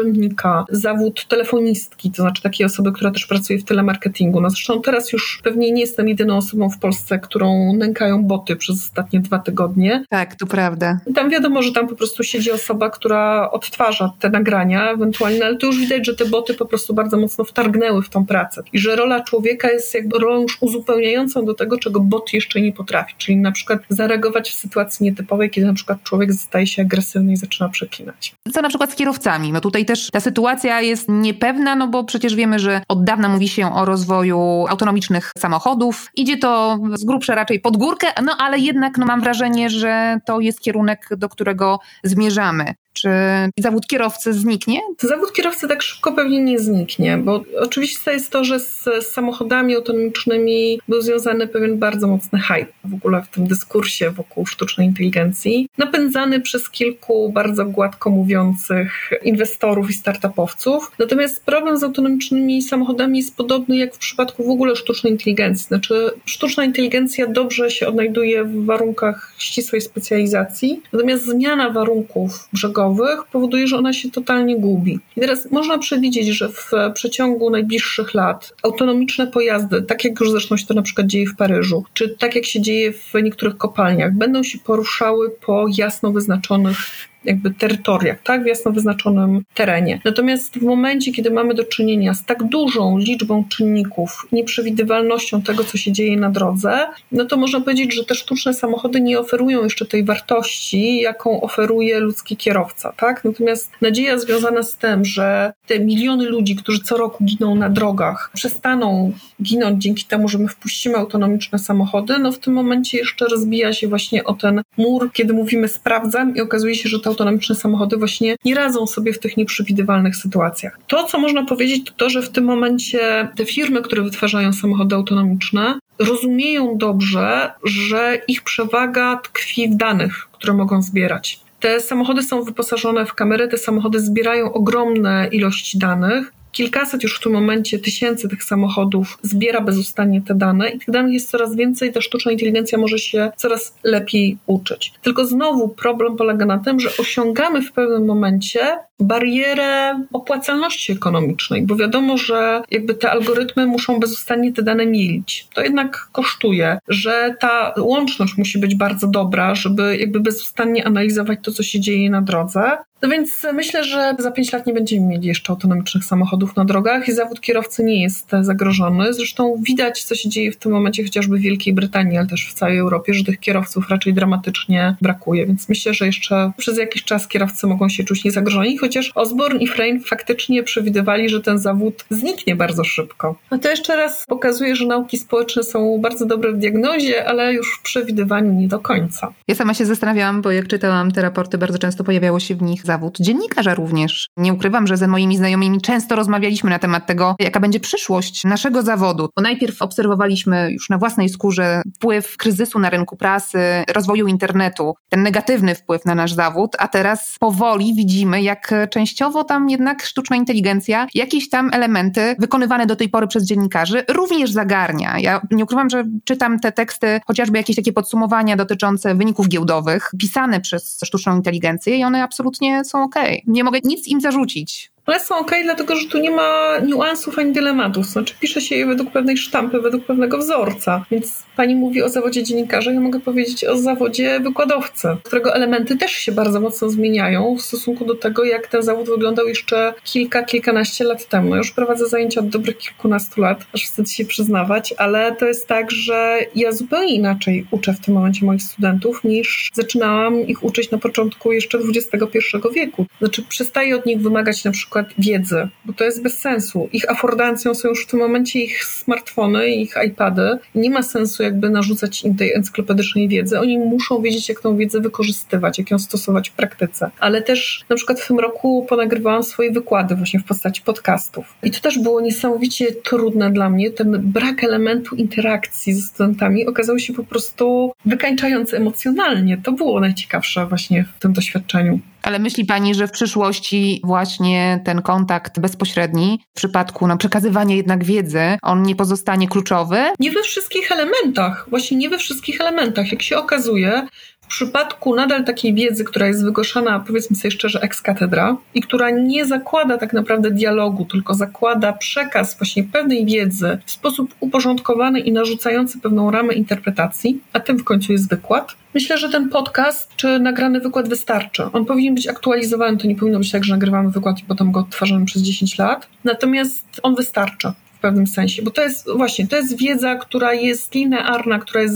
zawód telefonistki, to znaczy takiej osoby, która też pracuje w telemarketingu. No zresztą teraz już pewnie nie jestem jedyną osobą w Polsce, którą nękają boty przez ostatnie dwa tygodnie. Tak, to prawda. I tam wiadomo, że tam po prostu siedzi osoba, która odtwarza te nagrania ewentualnie, ale to już widać, że te boty po prostu bardzo mocno wtargnęły w tą pracę i że rola człowieka jest jakby rolą już uzupełniającą do tego, czego bot jeszcze nie potrafi, czyli na przykład zareagować w sytuacji nietypowej, kiedy na przykład człowiek staje się agresywny i zaczyna przeklinać. Co na przykład z kierowcami? No tutaj też ta sytuacja jest niepewna, no bo przecież wiemy, że od dawna mówi się o rozwoju autonomicznych samochodów. Idzie to z grubsza raczej pod górkę, no ale jednak no mam wrażenie, że to jest kierunek, do którego zmierzamy. Czy zawód kierowcy zniknie? Zawód kierowcy tak szybko pewnie nie zniknie, bo oczywiście jest to, że z, z samochodami autonomicznymi był związany pewien bardzo mocny hype w ogóle w tym dyskursie wokół sztucznej inteligencji, napędzany przez kilku bardzo gładko mówiących inwestorów i startupowców. Natomiast problem z autonomicznymi samochodami jest podobny jak w przypadku w ogóle sztucznej inteligencji. Znaczy, sztuczna inteligencja dobrze się odnajduje w warunkach ścisłej specjalizacji, natomiast zmiana warunków brzegowych powoduje, że ona się totalnie gubi. I teraz można przewidzieć, że w przeciągu najbliższych lat autonomiczne pojazdy, tak jak już zresztą się to na przykład dzieje w Paryżu, czy tak jak się dzieje w niektórych kopalniach, będą się poruszały po jasno wyznaczonych jakby terytoriach, tak, w jasno wyznaczonym terenie. Natomiast w momencie, kiedy mamy do czynienia z tak dużą liczbą czynników, nieprzewidywalnością tego, co się dzieje na drodze, no to można powiedzieć, że te sztuczne samochody nie oferują jeszcze tej wartości, jaką oferuje ludzki kierowca, tak? Natomiast nadzieja związana z tym, że te miliony ludzi, którzy co roku giną na drogach, przestaną ginąć dzięki temu, że my wpuścimy autonomiczne samochody, no w tym momencie jeszcze rozbija się właśnie o ten mur, kiedy mówimy sprawdzam i okazuje się, że to autonomiczne samochody właśnie nie radzą sobie w tych nieprzewidywalnych sytuacjach. To, co można powiedzieć, to to, że w tym momencie te firmy, które wytwarzają samochody autonomiczne, rozumieją dobrze, że ich przewaga tkwi w danych, które mogą zbierać. Te samochody są wyposażone w kamery, te samochody zbierają ogromne ilości danych kilkaset już w tym momencie tysięcy tych samochodów zbiera bezustannie te dane i tych danych jest coraz więcej, ta sztuczna inteligencja może się coraz lepiej uczyć. Tylko znowu problem polega na tym, że osiągamy w pewnym momencie barierę opłacalności ekonomicznej, bo wiadomo, że jakby te algorytmy muszą bezustannie te dane mielić. To jednak kosztuje, że ta łączność musi być bardzo dobra, żeby jakby bezustannie analizować to, co się dzieje na drodze. No więc myślę, że za pięć lat nie będziemy mieli jeszcze autonomicznych samochodów na drogach i zawód kierowcy nie jest zagrożony. Zresztą widać, co się dzieje w tym momencie chociażby w Wielkiej Brytanii, ale też w całej Europie, że tych kierowców raczej dramatycznie brakuje. Więc myślę, że jeszcze przez jakiś czas kierowcy mogą się czuć niezagrożeni, chociaż Osborne i Frame faktycznie przewidywali, że ten zawód zniknie bardzo szybko. A to jeszcze raz pokazuje, że nauki społeczne są bardzo dobre w diagnozie, ale już w przewidywaniu nie do końca. Ja sama się zastanawiałam, bo jak czytałam te raporty, bardzo często pojawiało się w nich zawód dziennikarza również. Nie ukrywam, że ze moimi znajomymi często rozmawialiśmy na temat tego, jaka będzie przyszłość naszego zawodu. Bo najpierw obserwowaliśmy już na własnej skórze wpływ kryzysu na rynku prasy, rozwoju internetu, ten negatywny wpływ na nasz zawód, a teraz powoli widzimy, jak częściowo tam jednak sztuczna inteligencja jakieś tam elementy wykonywane do tej pory przez dziennikarzy również zagarnia. Ja nie ukrywam, że czytam te teksty, chociażby jakieś takie podsumowania dotyczące wyników giełdowych, pisane przez sztuczną inteligencję i one absolutnie są ok. Nie mogę nic im zarzucić. Ale są ok, dlatego że tu nie ma niuansów ani dylematów. Znaczy, pisze się je według pewnej sztampy, według pewnego wzorca. Więc pani mówi o zawodzie dziennikarza, ja mogę powiedzieć o zawodzie wykładowcy, którego elementy też się bardzo mocno zmieniają w stosunku do tego, jak ten zawód wyglądał jeszcze kilka, kilkanaście lat temu. Już prowadzę zajęcia od dobrych kilkunastu lat, aż wstyd się przyznawać, ale to jest tak, że ja zupełnie inaczej uczę w tym momencie moich studentów, niż zaczynałam ich uczyć na początku jeszcze XXI wieku. Znaczy, przestaję od nich wymagać na przykład wiedzy, bo to jest bez sensu. Ich afordancją są już w tym momencie ich smartfony, ich iPady. Nie ma sensu jakby narzucać im tej encyklopedycznej wiedzy. Oni muszą wiedzieć, jak tą wiedzę wykorzystywać, jak ją stosować w praktyce. Ale też na przykład w tym roku ponagrywałam swoje wykłady właśnie w postaci podcastów. I to też było niesamowicie trudne dla mnie. Ten brak elementu interakcji ze studentami okazał się po prostu wykańczający emocjonalnie. To było najciekawsze właśnie w tym doświadczeniu. Ale myśli Pani, że w przyszłości właśnie ten kontakt bezpośredni w przypadku no, przekazywania jednak wiedzy, on nie pozostanie kluczowy? Nie we wszystkich elementach, właśnie nie we wszystkich elementach. Jak się okazuje, w przypadku nadal takiej wiedzy, która jest wygłaszana, powiedzmy sobie szczerze, ex katedra i która nie zakłada tak naprawdę dialogu, tylko zakłada przekaz właśnie pewnej wiedzy w sposób uporządkowany i narzucający pewną ramę interpretacji, a tym w końcu jest wykład. Myślę, że ten podcast czy nagrany wykład wystarczy. On powinien być aktualizowany, to nie powinno być tak, że nagrywamy wykład i potem go odtwarzamy przez 10 lat. Natomiast on wystarcza pewnym sensie, bo to jest właśnie, to jest wiedza, która jest linearna, która jest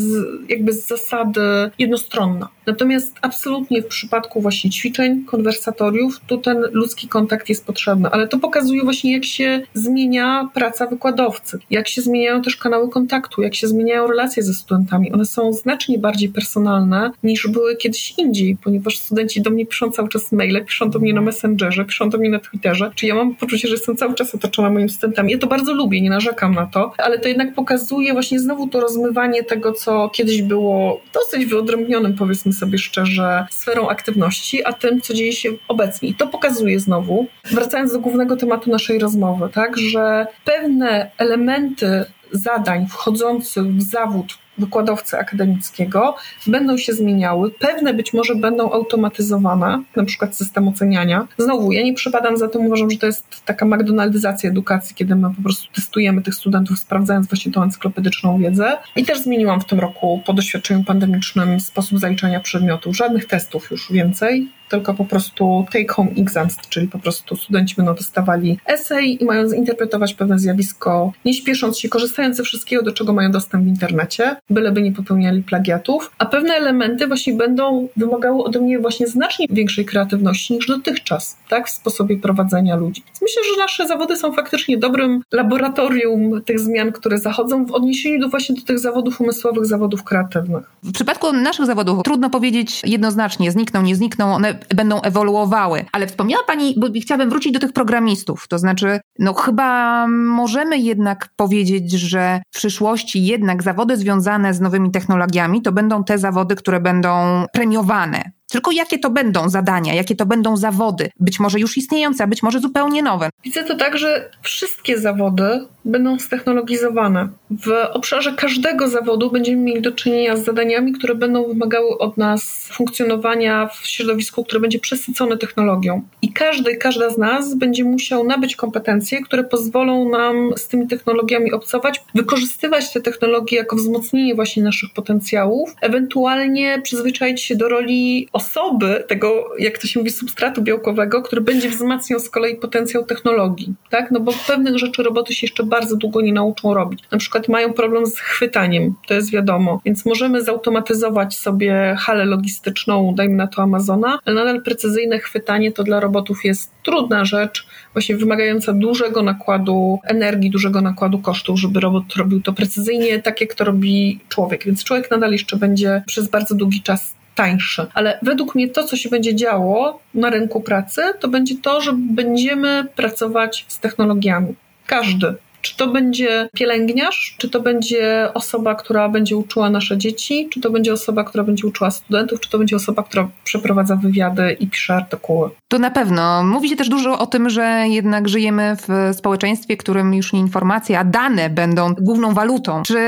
jakby z zasady jednostronna. Natomiast absolutnie w przypadku właśnie ćwiczeń, konwersatoriów, tu ten ludzki kontakt jest potrzebny, ale to pokazuje właśnie, jak się zmienia praca wykładowcy, jak się zmieniają też kanały kontaktu, jak się zmieniają relacje ze studentami. One są znacznie bardziej personalne niż były kiedyś indziej, ponieważ studenci do mnie piszą cały czas maile, piszą do mnie na Messengerze, piszą do mnie na Twitterze, czyli ja mam poczucie, że jestem cały czas otoczona moimi studentami. Ja to bardzo lubię, nie narzekam na to, ale to jednak pokazuje właśnie znowu to rozmywanie tego, co kiedyś było dosyć wyodrębnionym, powiedzmy sobie szczerze, sferą aktywności, a tym, co dzieje się obecnie. I to pokazuje znowu, wracając do głównego tematu naszej rozmowy, tak, że pewne elementy zadań wchodzących w zawód wykładowcy akademickiego będą się zmieniały. Pewne być może będą automatyzowane, na przykład system oceniania. Znowu, ja nie przypadam za tym, uważam, że to jest taka McDonaldyzacja edukacji, kiedy my po prostu testujemy tych studentów, sprawdzając właśnie tą encyklopedyczną wiedzę. I też zmieniłam w tym roku po doświadczeniu pandemicznym sposób zaliczania przedmiotów. Żadnych testów już więcej, tylko po prostu take home exams, czyli po prostu studenci będą dostawali esej i mają zinterpretować pewne zjawisko, nie śpiesząc się, korzystając ze wszystkiego, do czego mają dostęp w internecie, byleby nie popełniali plagiatów, a pewne elementy właśnie będą wymagały ode mnie właśnie znacznie większej kreatywności niż dotychczas, tak, w sposobie prowadzenia ludzi. Więc myślę, że nasze zawody są faktycznie dobrym laboratorium tych zmian, które zachodzą w odniesieniu do właśnie do tych zawodów umysłowych, zawodów kreatywnych. W przypadku naszych zawodów trudno powiedzieć jednoznacznie, znikną, nie znikną, one będą ewoluowały. Ale wspomniała Pani, bo chciałabym wrócić do tych programistów, to znaczy, no chyba możemy jednak powiedzieć, że w przyszłości jednak zawody związane z nowymi technologiami to będą te zawody, które będą premiowane. Tylko jakie to będą zadania, jakie to będą zawody, być może już istniejące, a być może zupełnie nowe. Widzę to tak, że wszystkie zawody będą stechnologizowane. W obszarze każdego zawodu będziemy mieli do czynienia z zadaniami, które będą wymagały od nas funkcjonowania w środowisku, które będzie przesycone technologią. I każdy, każda z nas będzie musiał nabyć kompetencje, które pozwolą nam z tymi technologiami obcować, wykorzystywać te technologie jako wzmocnienie właśnie naszych potencjałów, ewentualnie przyzwyczaić się do roli osoby, tego, jak to się mówi, substratu białkowego, który będzie wzmacniał z kolei potencjał technologii, tak? No bo pewnych rzeczy roboty się jeszcze bardzo długo nie nauczą robić. Na przykład mają problem z chwytaniem, to jest wiadomo, więc możemy zautomatyzować sobie halę logistyczną, dajmy na to Amazona, ale nadal precyzyjne chwytanie to dla robotów jest trudna rzecz, właśnie wymagająca dużego nakładu energii, dużego nakładu kosztów, żeby robot robił to precyzyjnie, tak jak to robi człowiek. Więc człowiek nadal jeszcze będzie przez bardzo długi czas tańszy. Ale według mnie to, co się będzie działo na rynku pracy, to będzie to, że będziemy pracować z technologiami. Każdy. Czy to będzie pielęgniarz, czy to będzie osoba, która będzie uczyła nasze dzieci, czy to będzie osoba, która będzie uczyła studentów, czy to będzie osoba, która przeprowadza wywiady i pisze artykuły. To na pewno. Mówi się też dużo o tym, że jednak żyjemy w społeczeństwie, którym już nie informacje, a dane będą główną walutą. Czy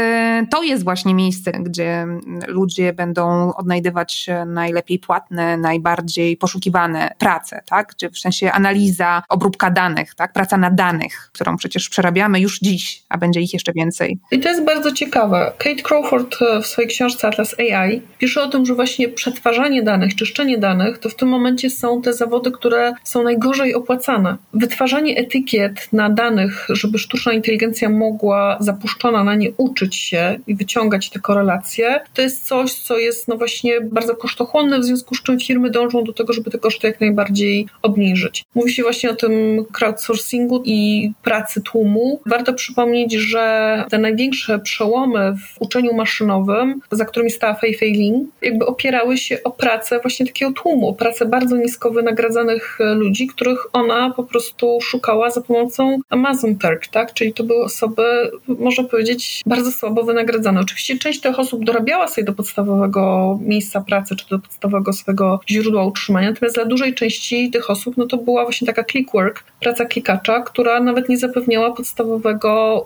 to jest właśnie miejsce, gdzie ludzie będą odnajdywać najlepiej płatne, najbardziej poszukiwane prace, tak? Gdzie w sensie analiza, obróbka danych, tak? Praca na danych, którą przecież przerabiamy już dziś, a będzie ich jeszcze więcej. I to jest bardzo ciekawe. Kate Crawford w swojej książce Atlas AI pisze o tym, że właśnie przetwarzanie danych, czyszczenie danych, to w tym momencie są te zawody, które są najgorzej opłacane. Wytwarzanie etykiet na danych, żeby sztuczna inteligencja mogła zapuszczona na nie uczyć się i wyciągać te korelacje, to jest coś, co jest no właśnie bardzo kosztochłonne, w związku z czym firmy dążą do tego, żeby te koszty jak najbardziej obniżyć. Mówi się właśnie o tym crowdsourcingu i pracy tłumu. Warto przypomnieć, że te największe przełomy w uczeniu maszynowym, za którymi stała Fei Fei Ling, jakby opierały się o pracę właśnie takiego tłumu, pracę bardzo nisko wynagradzanych ludzi, których ona po prostu szukała za pomocą Amazon Turk, tak? Czyli to były osoby, można powiedzieć, bardzo słabo wynagradzane. Oczywiście część tych osób dorabiała sobie do podstawowego miejsca pracy, czy do podstawowego swojego źródła utrzymania, natomiast dla dużej części tych osób, no to była właśnie taka clickwork, praca klikacza, która nawet nie zapewniała podstawowego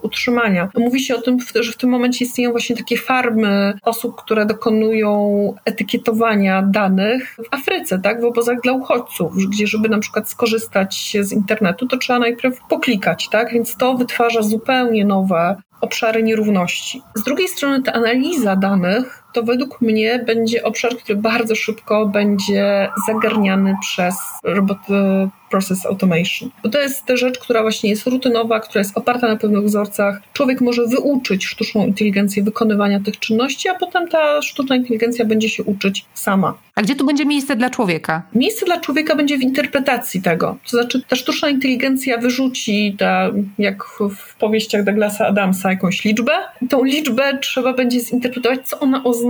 utrzymania. Mówi się o tym, że w tym momencie istnieją właśnie takie farmy osób, które dokonują etykietowania danych w Afryce, tak, w obozach dla uchodźców, gdzie żeby na przykład skorzystać z internetu, to trzeba najpierw poklikać, tak, więc to wytwarza zupełnie nowe obszary nierówności. Z drugiej strony ta analiza danych to według mnie będzie obszar, który bardzo szybko będzie zagarniany przez roboty process automation. Bo to jest ta rzecz, która właśnie jest rutynowa, która jest oparta na pewnych wzorcach. Człowiek może wyuczyć sztuczną inteligencję wykonywania tych czynności, a potem ta sztuczna inteligencja będzie się uczyć sama. A gdzie tu będzie miejsce dla człowieka? Miejsce dla człowieka będzie w interpretacji tego. To znaczy, ta sztuczna inteligencja wyrzuci, ta, jak w powieściach Douglasa Adamsa, jakąś liczbę. Tą liczbę trzeba będzie zinterpretować, co ona oznacza.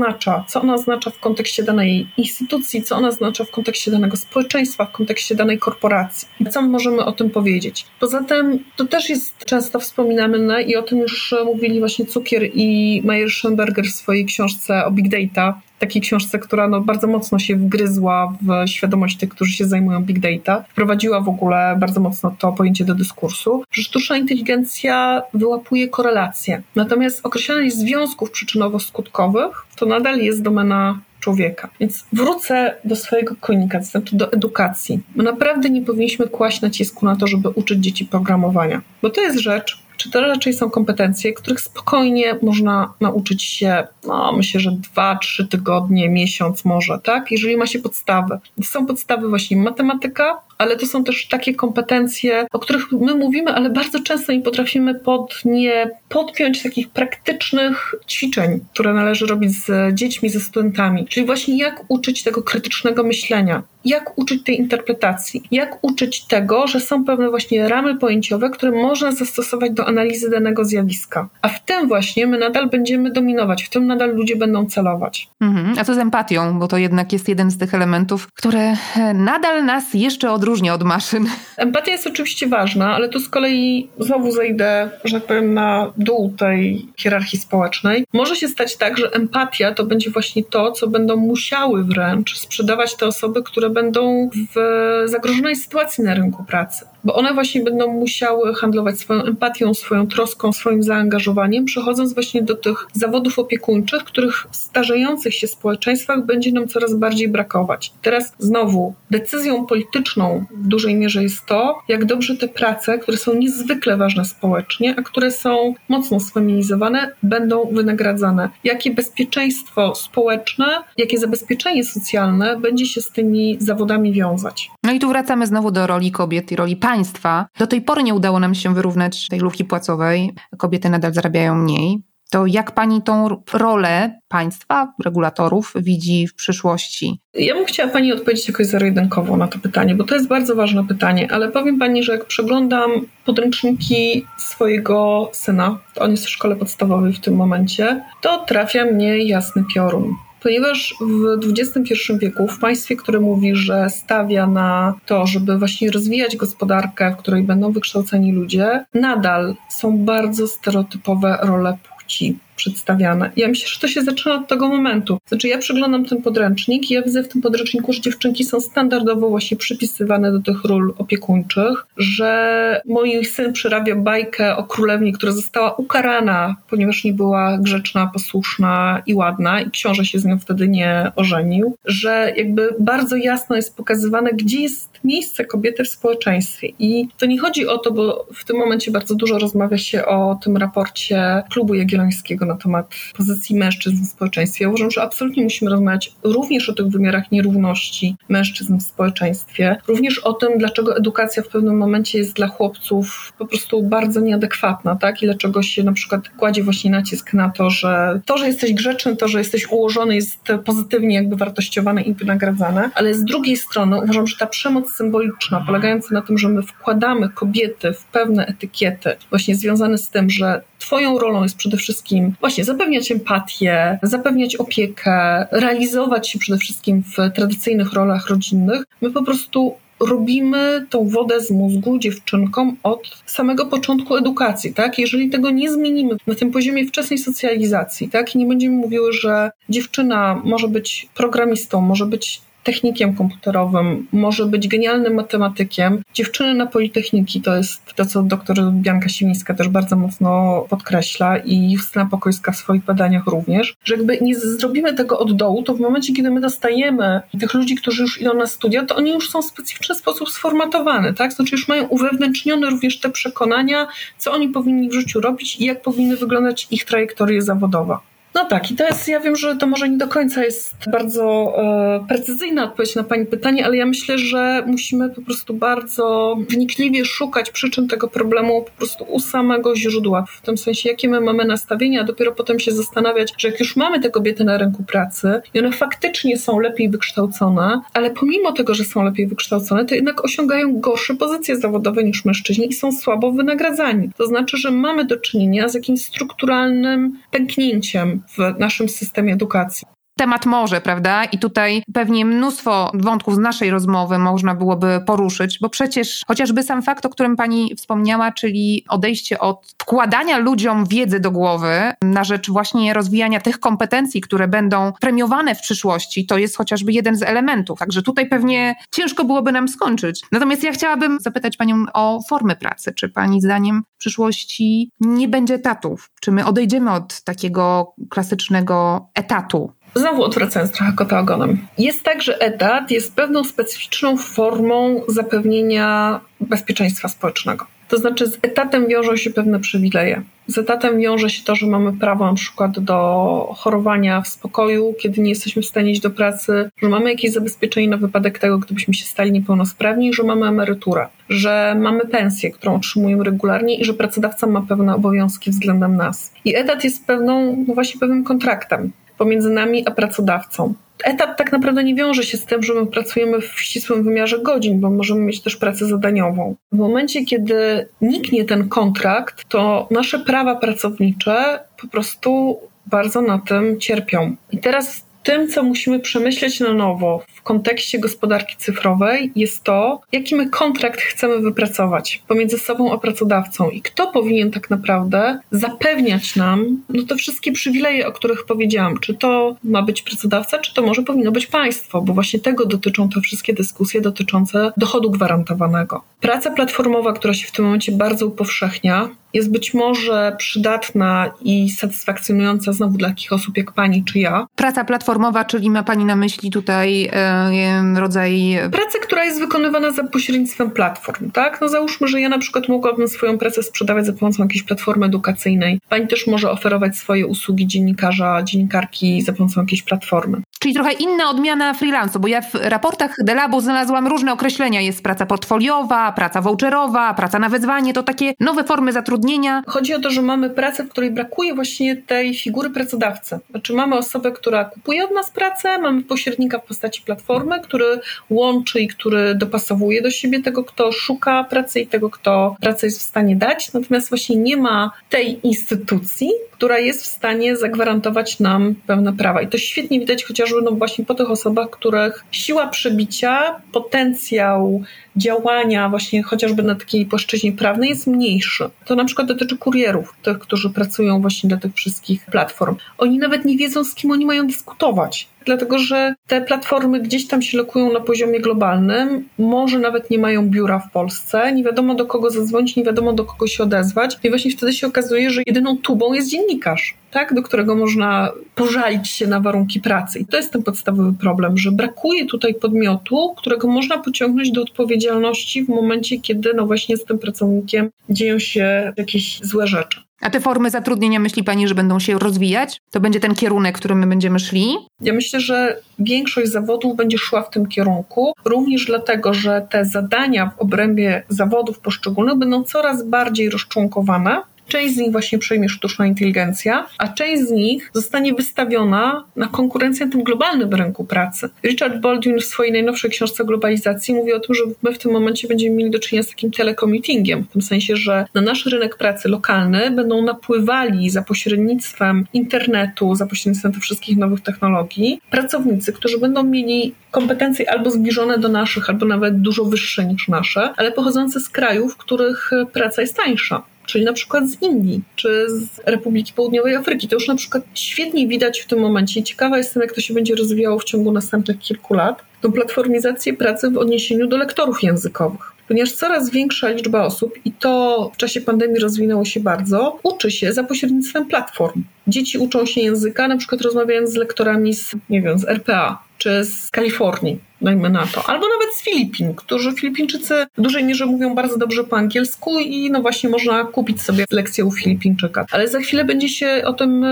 Co ona oznacza w kontekście danej instytucji, co ona oznacza w kontekście danego społeczeństwa, w kontekście danej korporacji. Co możemy o tym powiedzieć? Poza tym to też jest często wspominane i o tym już mówili właśnie Cukier i Meyer Schoenberger w swojej książce o Big Data, takiej książce, która no bardzo mocno się wgryzła w świadomość tych, którzy się zajmują big data. Wprowadziła w ogóle bardzo mocno to pojęcie do dyskursu, że sztuczna inteligencja wyłapuje korelacje. Natomiast określanie związków przyczynowo-skutkowych to nadal jest domena człowieka. Więc wrócę do swojego konika, to znaczy do edukacji. My naprawdę nie powinniśmy kłaść nacisku na to, żeby uczyć dzieci programowania, bo to jest rzecz, czy to raczej są kompetencje, których spokojnie można nauczyć się, no myślę, że dwa, trzy tygodnie, miesiąc może, tak? Jeżeli ma się podstawy. Są podstawy właśnie matematyka, ale to są też takie kompetencje, o których my mówimy, ale bardzo często nie potrafimy pod nie podpiąć takich praktycznych ćwiczeń, które należy robić z dziećmi, ze studentami. Czyli właśnie jak uczyć tego krytycznego myślenia, jak uczyć tej interpretacji, jak uczyć tego, że są pewne właśnie ramy pojęciowe, które można zastosować do analizy danego zjawiska. A w tym właśnie my nadal będziemy dominować, w tym nadal ludzie będą celować. Mhm. A co z empatią? Bo to jednak jest jeden z tych elementów, które e, nadal nas jeszcze odróżnia od maszyn. (laughs) Empatia jest oczywiście ważna, ale tu z kolei znowu zejdę, że tak powiem, na dół tej hierarchii społecznej. Może się stać tak, że empatia to będzie właśnie to, co będą musiały wręcz sprzedawać te osoby, które będą w zagrożonej sytuacji na rynku pracy bo one właśnie będą musiały handlować swoją empatią, swoją troską, swoim zaangażowaniem, przechodząc właśnie do tych zawodów opiekuńczych, których w starzejących się społeczeństwach będzie nam coraz bardziej brakować. Teraz znowu decyzją polityczną w dużej mierze jest to, jak dobrze te prace, które są niezwykle ważne społecznie, a które są mocno sfeminizowane, będą wynagradzane. Jakie bezpieczeństwo społeczne, jakie zabezpieczenie socjalne będzie się z tymi zawodami wiązać. No i tu wracamy znowu do roli kobiet i roli pań państwa. Do tej pory nie udało nam się wyrównać tej luki płacowej. Kobiety nadal zarabiają mniej. To jak pani tą rolę państwa, regulatorów widzi w przyszłości? Ja bym chciała pani odpowiedzieć jakoś zero-jedynkowo na to pytanie, bo to jest bardzo ważne pytanie, ale powiem pani, że jak przeglądam podręczniki swojego syna, on jest w szkole podstawowej w tym momencie, to trafia mnie jasny piorun ponieważ w XXI wieku, w państwie, które mówi, że stawia na to, żeby właśnie rozwijać gospodarkę, w której będą wykształceni ludzie, nadal są bardzo stereotypowe role płci przedstawiane. Ja myślę, że to się zaczyna od tego momentu. Znaczy, ja przeglądam ten podręcznik i ja widzę w tym podręczniku, że dziewczynki są standardowo właśnie przypisywane do tych ról opiekuńczych, że mój syn przyrabia bajkę o królewni, która została ukarana, ponieważ nie była grzeczna, posłuszna i ładna i książę się z nią wtedy nie ożenił, że jakby bardzo jasno jest pokazywane, gdzie jest miejsce kobiety w społeczeństwie. I to nie chodzi o to, bo w tym momencie bardzo dużo rozmawia się o tym raporcie Klubu Jagiellońskiego na temat pozycji mężczyzn w społeczeństwie. Ja uważam, że absolutnie musimy rozmawiać również o tych wymiarach nierówności mężczyzn w społeczeństwie, również o tym, dlaczego edukacja w pewnym momencie jest dla chłopców po prostu bardzo nieadekwatna, tak? I dlaczego się na przykład kładzie właśnie nacisk na to, że to, że jesteś grzeczny, to, że jesteś ułożony jest pozytywnie jakby wartościowane i wynagradzane, ale z drugiej strony uważam, że ta przemoc symboliczna, polegająca na tym, że my wkładamy kobiety w pewne etykiety, właśnie związane z tym, że Twoją rolą jest przede wszystkim właśnie zapewniać empatię, zapewniać opiekę, realizować się przede wszystkim w tradycyjnych rolach rodzinnych. My po prostu robimy tą wodę z mózgu dziewczynkom od samego początku edukacji, tak? Jeżeli tego nie zmienimy na tym poziomie wczesnej socjalizacji, tak? I nie będziemy mówiły, że dziewczyna może być programistą, może być technikiem komputerowym, może być genialnym matematykiem. Dziewczyny na Politechniki to jest to, co doktor Bianka Siwińska też bardzo mocno podkreśla i Justyna Pokojska w swoich badaniach również, że jakby nie zrobimy tego od dołu, to w momencie, kiedy my dostajemy tych ludzi, którzy już idą na studia, to oni już są w specyficzny sposób sformatowani, tak? Znaczy już mają uwewnętrznione również te przekonania, co oni powinni w życiu robić i jak powinny wyglądać ich trajektorie zawodowe. No tak, i to jest, ja wiem, że to może nie do końca jest bardzo e, precyzyjna odpowiedź na Pani pytanie, ale ja myślę, że musimy po prostu bardzo wnikliwie szukać przyczyn tego problemu po prostu u samego źródła. W tym sensie, jakie my mamy nastawienia, a dopiero potem się zastanawiać, że jak już mamy te kobiety na rynku pracy i one faktycznie są lepiej wykształcone, ale pomimo tego, że są lepiej wykształcone, to jednak osiągają gorsze pozycje zawodowe niż mężczyźni i są słabo wynagradzani. To znaczy, że mamy do czynienia z jakimś strukturalnym pęknięciem w naszym systemie edukacji temat morze, prawda? I tutaj pewnie mnóstwo wątków z naszej rozmowy można byłoby poruszyć, bo przecież chociażby sam fakt, o którym pani wspomniała, czyli odejście od wkładania ludziom wiedzy do głowy na rzecz właśnie rozwijania tych kompetencji, które będą premiowane w przyszłości, to jest chociażby jeden z elementów. Także tutaj pewnie ciężko byłoby nam skończyć. Natomiast ja chciałabym zapytać panią o formy pracy. Czy pani zdaniem w przyszłości nie będzie etatów? Czy my odejdziemy od takiego klasycznego etatu? Znowu odwracając trochę kota ogonem. Jest tak, że etat jest pewną specyficzną formą zapewnienia bezpieczeństwa społecznego. To znaczy z etatem wiążą się pewne przywileje. Z etatem wiąże się to, że mamy prawo na przykład do chorowania w spokoju, kiedy nie jesteśmy w stanie iść do pracy, że mamy jakieś zabezpieczenie na wypadek tego, gdybyśmy się stali niepełnosprawni, że mamy emeryturę, że mamy pensję, którą otrzymujemy regularnie i że pracodawca ma pewne obowiązki względem nas. I etat jest pewną, no właśnie pewnym kontraktem pomiędzy nami a pracodawcą. Etat tak naprawdę nie wiąże się z tym, że my pracujemy w ścisłym wymiarze godzin, bo możemy mieć też pracę zadaniową. W momencie, kiedy niknie ten kontrakt, to nasze prawa pracownicze po prostu bardzo na tym cierpią. I teraz tym, co musimy przemyśleć na nowo w kontekście gospodarki cyfrowej, jest to, jaki my kontrakt chcemy wypracować pomiędzy sobą a pracodawcą i kto powinien tak naprawdę zapewniać nam no, te wszystkie przywileje, o których powiedziałam. Czy to ma być pracodawca, czy to może powinno być państwo, bo właśnie tego dotyczą te wszystkie dyskusje dotyczące dochodu gwarantowanego. Praca platformowa, która się w tym momencie bardzo upowszechnia, jest być może przydatna i satysfakcjonująca znowu dla takich osób jak pani czy ja. Praca platformowa, czyli ma pani na myśli tutaj e, rodzaj. Pracy, która jest wykonywana za pośrednictwem platform, tak? No załóżmy, że ja na przykład mogłabym swoją pracę sprzedawać za pomocą jakiejś platformy edukacyjnej. Pani też może oferować swoje usługi dziennikarza, dziennikarki za pomocą jakiejś platformy. Czyli trochę inna odmiana freelansu, bo ja w raportach Delabu znalazłam różne określenia. Jest praca portfoliowa, praca voucherowa, praca na wezwanie. To takie nowe formy zatrudnienia. Chodzi o to, że mamy pracę, w której brakuje właśnie tej figury pracodawcy. Znaczy mamy osobę, która kupuje od nas pracę, mamy pośrednika w postaci platformy, który łączy i który dopasowuje do siebie tego, kto szuka pracy i tego, kto pracę jest w stanie dać. Natomiast właśnie nie ma tej instytucji, która jest w stanie zagwarantować nam pewne prawa. I to świetnie widać chociażby no właśnie po tych osobach, których siła przebicia, potencjał działania właśnie chociażby na takiej płaszczyźnie prawnej jest mniejszy. To na przykład dotyczy kurierów, tych, którzy pracują właśnie dla tych wszystkich platform. Oni nawet nie wiedzą, z kim oni mają dyskutować dlatego że te platformy gdzieś tam się lokują na poziomie globalnym, może nawet nie mają biura w Polsce, nie wiadomo do kogo zadzwonić, nie wiadomo do kogo się odezwać i właśnie wtedy się okazuje, że jedyną tubą jest dziennikarz, tak, do którego można pożalić się na warunki pracy. I to jest ten podstawowy problem, że brakuje tutaj podmiotu, którego można pociągnąć do odpowiedzialności w momencie, kiedy no właśnie z tym pracownikiem dzieją się jakieś złe rzeczy. A te formy zatrudnienia myśli Pani, że będą się rozwijać? To będzie ten kierunek, którym my będziemy szli? Ja myślę, że większość zawodów będzie szła w tym kierunku, również dlatego, że te zadania w obrębie zawodów poszczególnych będą coraz bardziej rozczłonkowane Część z nich właśnie przejmie sztuczna inteligencja, a część z nich zostanie wystawiona na konkurencję na tym globalnym rynku pracy. Richard Baldwin w swojej najnowszej książce globalizacji mówi o tym, że my w tym momencie będziemy mieli do czynienia z takim telekomitingiem, w tym sensie, że na nasz rynek pracy lokalny będą napływali za pośrednictwem internetu, za pośrednictwem tych wszystkich nowych technologii pracownicy, którzy będą mieli kompetencje albo zbliżone do naszych, albo nawet dużo wyższe niż nasze, ale pochodzące z krajów, w których praca jest tańsza czyli na przykład z Indii czy z Republiki Południowej Afryki. To już na przykład świetnie widać w tym momencie. Ciekawa jestem, jak to się będzie rozwijało w ciągu następnych kilku lat. Tą platformizację pracy w odniesieniu do lektorów językowych. Ponieważ coraz większa liczba osób, i to w czasie pandemii rozwinęło się bardzo, uczy się za pośrednictwem platform. Dzieci uczą się języka, na przykład rozmawiając z lektorami z, nie wiem, z RPA czy z Kalifornii dajmy na to, albo nawet z Filipin, którzy Filipińczycy w dużej mierze mówią bardzo dobrze po angielsku i no właśnie można kupić sobie lekcję u Filipińczyka. Ale za chwilę będzie się o tym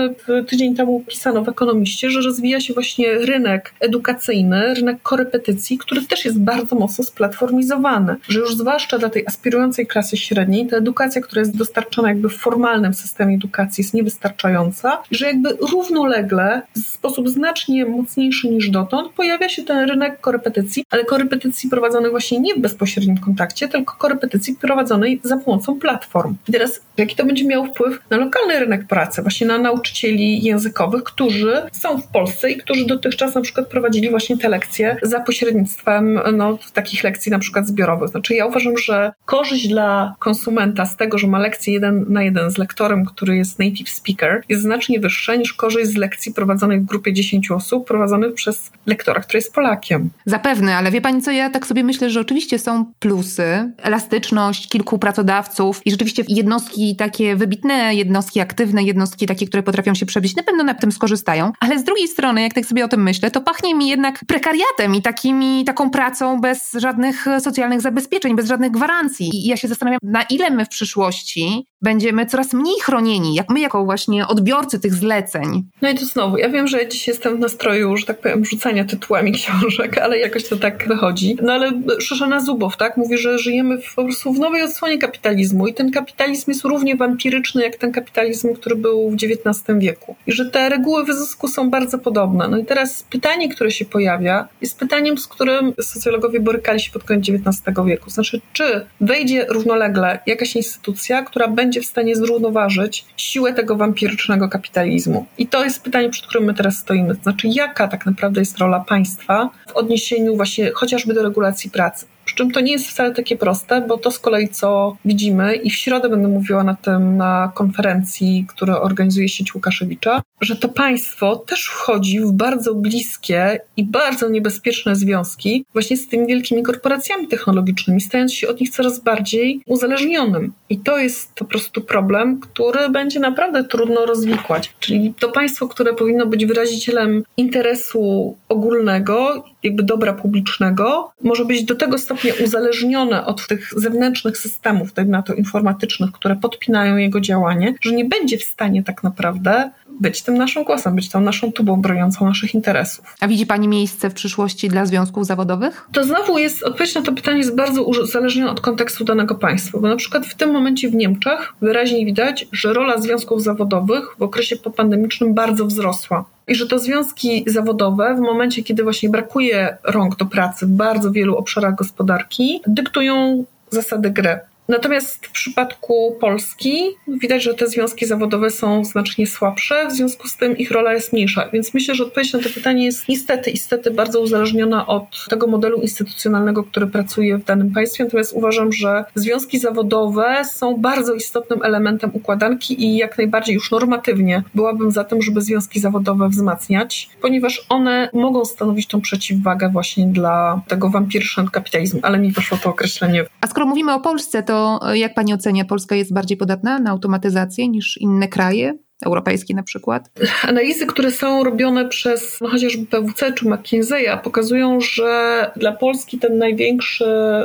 tydzień temu pisano w Ekonomiście, że rozwija się właśnie rynek edukacyjny, rynek korepetycji, który też jest bardzo mocno splatformizowany, że już zwłaszcza dla tej aspirującej klasy średniej ta edukacja, która jest dostarczana jakby w formalnym systemie edukacji jest niewystarczająca, że jakby równolegle w sposób znacznie mocniejszy niż dotąd pojawia się ten rynek korepetycji korepetycji, ale korepetycji prowadzonej właśnie nie w bezpośrednim kontakcie, tylko korepetycji prowadzonej za pomocą platform. I teraz jaki to będzie miało wpływ na lokalny rynek pracy, właśnie na nauczycieli językowych, którzy są w Polsce i którzy dotychczas na przykład prowadzili właśnie te lekcje za pośrednictwem no, takich lekcji na przykład zbiorowych. Znaczy ja uważam, że korzyść dla konsumenta z tego, że ma lekcję jeden na jeden z lektorem, który jest native speaker, jest znacznie wyższa niż korzyść z lekcji prowadzonej w grupie 10 osób, prowadzonych przez lektora, który jest Polakiem. Zapewne, ale wie pani co, ja tak sobie myślę, że oczywiście są plusy, elastyczność kilku pracodawców i rzeczywiście jednostki takie wybitne, jednostki aktywne, jednostki takie, które potrafią się przebić, na pewno na tym skorzystają, ale z drugiej strony, jak tak sobie o tym myślę, to pachnie mi jednak prekariatem i takimi, taką pracą bez żadnych socjalnych zabezpieczeń, bez żadnych gwarancji. I ja się zastanawiam, na ile my w przyszłości będziemy coraz mniej chronieni, jak my jako właśnie odbiorcy tych zleceń. No i to znowu, ja wiem, że dziś jestem w nastroju, że tak powiem, rzucania tytułami książek, ale jakoś to tak wychodzi. No ale Szyszana Zubow, tak, mówi, że żyjemy w, po prostu w nowej odsłonie kapitalizmu i ten kapitalizm jest równie wampiryczny jak ten kapitalizm, który był w XIX wieku. I że te reguły wyzysku są bardzo podobne. No i teraz pytanie, które się pojawia, jest pytaniem, z którym socjologowie borykali się pod koniec XIX wieku. Znaczy, czy wejdzie równolegle jakaś instytucja, która będzie w stanie zrównoważyć siłę tego wampirycznego kapitalizmu? I to jest pytanie, przed którym my teraz stoimy. Znaczy, jaka tak naprawdę jest rola państwa w odniesieniu właśnie chociażby do regulacji pracy. Przy czym to nie jest wcale takie proste, bo to z kolei co widzimy i w środę będę mówiła na tym na konferencji, którą organizuje sieć Łukaszewicza, że to państwo też wchodzi w bardzo bliskie i bardzo niebezpieczne związki właśnie z tymi wielkimi korporacjami technologicznymi, stając się od nich coraz bardziej uzależnionym. I to jest po prostu problem, który będzie naprawdę trudno rozwikłać. Czyli to państwo, które powinno być wyrazicielem interesu ogólnego, jakby dobra publicznego, może być do tego stopnia uzależnione od tych zewnętrznych systemów, tak na to informatycznych, które podpinają jego działanie, że nie będzie w stanie tak naprawdę być tym naszym głosem, być tą naszą tubą broniącą naszych interesów. A widzi Pani miejsce w przyszłości dla związków zawodowych? To znowu jest, odpowiedź na to pytanie jest bardzo uzależniona od kontekstu danego państwa, bo na przykład w tym momencie w Niemczech wyraźnie widać, że rola związków zawodowych w okresie popandemicznym bardzo wzrosła. I że to związki zawodowe w momencie, kiedy właśnie brakuje rąk do pracy w bardzo wielu obszarach gospodarki, dyktują zasady gry. Natomiast w przypadku Polski widać, że te związki zawodowe są znacznie słabsze, w związku z tym ich rola jest mniejsza. Więc myślę, że odpowiedź na to pytanie jest niestety, niestety bardzo uzależniona od tego modelu instytucjonalnego, który pracuje w danym państwie. Natomiast uważam, że związki zawodowe są bardzo istotnym elementem układanki i jak najbardziej już normatywnie byłabym za tym, żeby związki zawodowe wzmacniać, ponieważ one mogą stanowić tą przeciwwagę właśnie dla tego wampirszego kapitalizmu, ale mi wyszło to określenie. A skoro mówimy o Polsce, to to jak pani ocenia, Polska jest bardziej podatna na automatyzację niż inne kraje? europejskie na przykład? Analizy, które są robione przez no chociażby PWC czy McKinsey'a pokazują, że dla Polski ten największy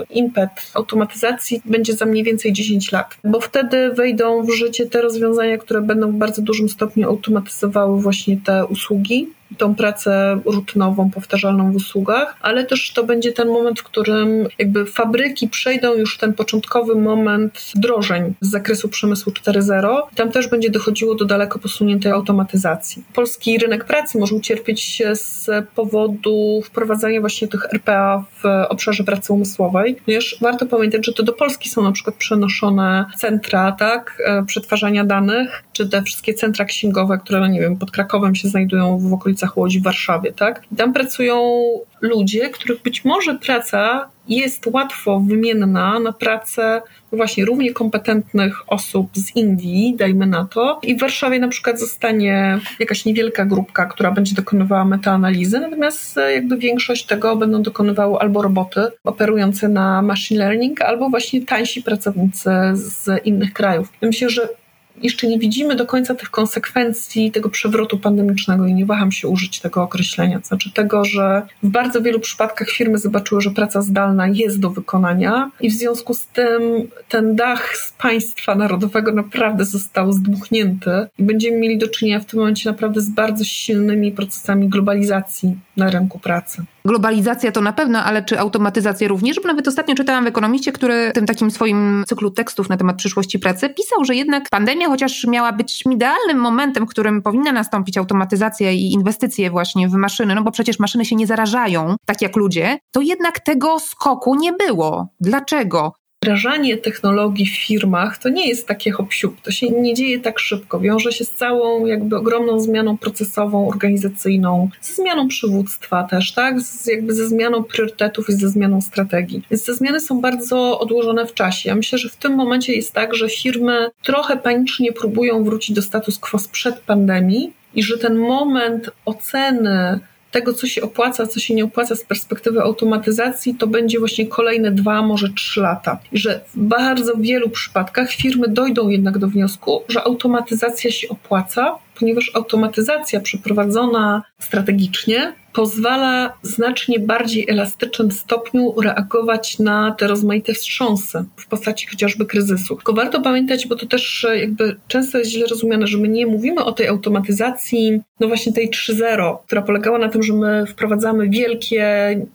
impet automatyzacji będzie za mniej więcej 10 lat, bo wtedy wejdą w życie te rozwiązania, które będą w bardzo dużym stopniu automatyzowały właśnie te usługi, tą pracę rutynową, powtarzalną w usługach, ale też to będzie ten moment, w którym jakby fabryki przejdą już ten początkowy moment wdrożeń z zakresu przemysłu 4.0. Tam też będzie dochodziło do daleko posuniętej automatyzacji. Polski rynek pracy może ucierpieć z powodu wprowadzania właśnie tych RPA w obszarze pracy umysłowej, ponieważ warto pamiętać, że to do Polski są na przykład przenoszone centra, tak, e, przetwarzania danych, czy te wszystkie centra księgowe, które, no nie wiem, pod Krakowem się znajdują w okolicach Łodzi, w Warszawie, tak? I tam pracują ludzie, których być może praca jest łatwo wymienna na pracę właśnie równie kompetentnych osób z Indii, dajmy na to. I w Warszawie na przykład zostanie jakaś niewielka grupka, która będzie dokonywała metaanalizy, natomiast jakby większość tego będą dokonywały albo roboty operujące na machine learning, albo właśnie tańsi pracownicy z innych krajów. myślę, że jeszcze nie widzimy do końca tych konsekwencji tego przewrotu pandemicznego i nie waham się użyć tego określenia. Znaczy tego, że w bardzo wielu przypadkach firmy zobaczyły, że praca zdalna jest do wykonania i w związku z tym ten dach z państwa narodowego naprawdę został zdmuchnięty i będziemy mieli do czynienia w tym momencie naprawdę z bardzo silnymi procesami globalizacji na rynku pracy. Globalizacja to na pewno, ale czy automatyzacja również? Bo nawet ostatnio czytałam w Ekonomiście, który w tym takim swoim cyklu tekstów na temat przyszłości pracy pisał, że jednak pandemia, chociaż miała być idealnym momentem, w którym powinna nastąpić automatyzacja i inwestycje właśnie w maszyny, no bo przecież maszyny się nie zarażają, tak jak ludzie, to jednak tego skoku nie było. Dlaczego? Wdrażanie technologii w firmach to nie jest takie hop to się nie dzieje tak szybko. Wiąże się z całą jakby ogromną zmianą procesową, organizacyjną, ze zmianą przywództwa też, tak? Z, jakby ze zmianą priorytetów i ze zmianą strategii. Więc te zmiany są bardzo odłożone w czasie. Ja myślę, że w tym momencie jest tak, że firmy trochę panicznie próbują wrócić do status quo sprzed pandemii i że ten moment oceny tego, co się opłaca, co się nie opłaca z perspektywy automatyzacji, to będzie właśnie kolejne dwa, może trzy lata. I że w bardzo wielu przypadkach firmy dojdą jednak do wniosku, że automatyzacja się opłaca, ponieważ automatyzacja przeprowadzona strategicznie pozwala znacznie bardziej elastycznym stopniu reagować na te rozmaite wstrząsy w postaci chociażby kryzysu. Tylko warto pamiętać, bo to też jakby często jest źle rozumiane, że my nie mówimy o tej automatyzacji, no właśnie tej 3.0, która polegała na tym, że my wprowadzamy wielkie,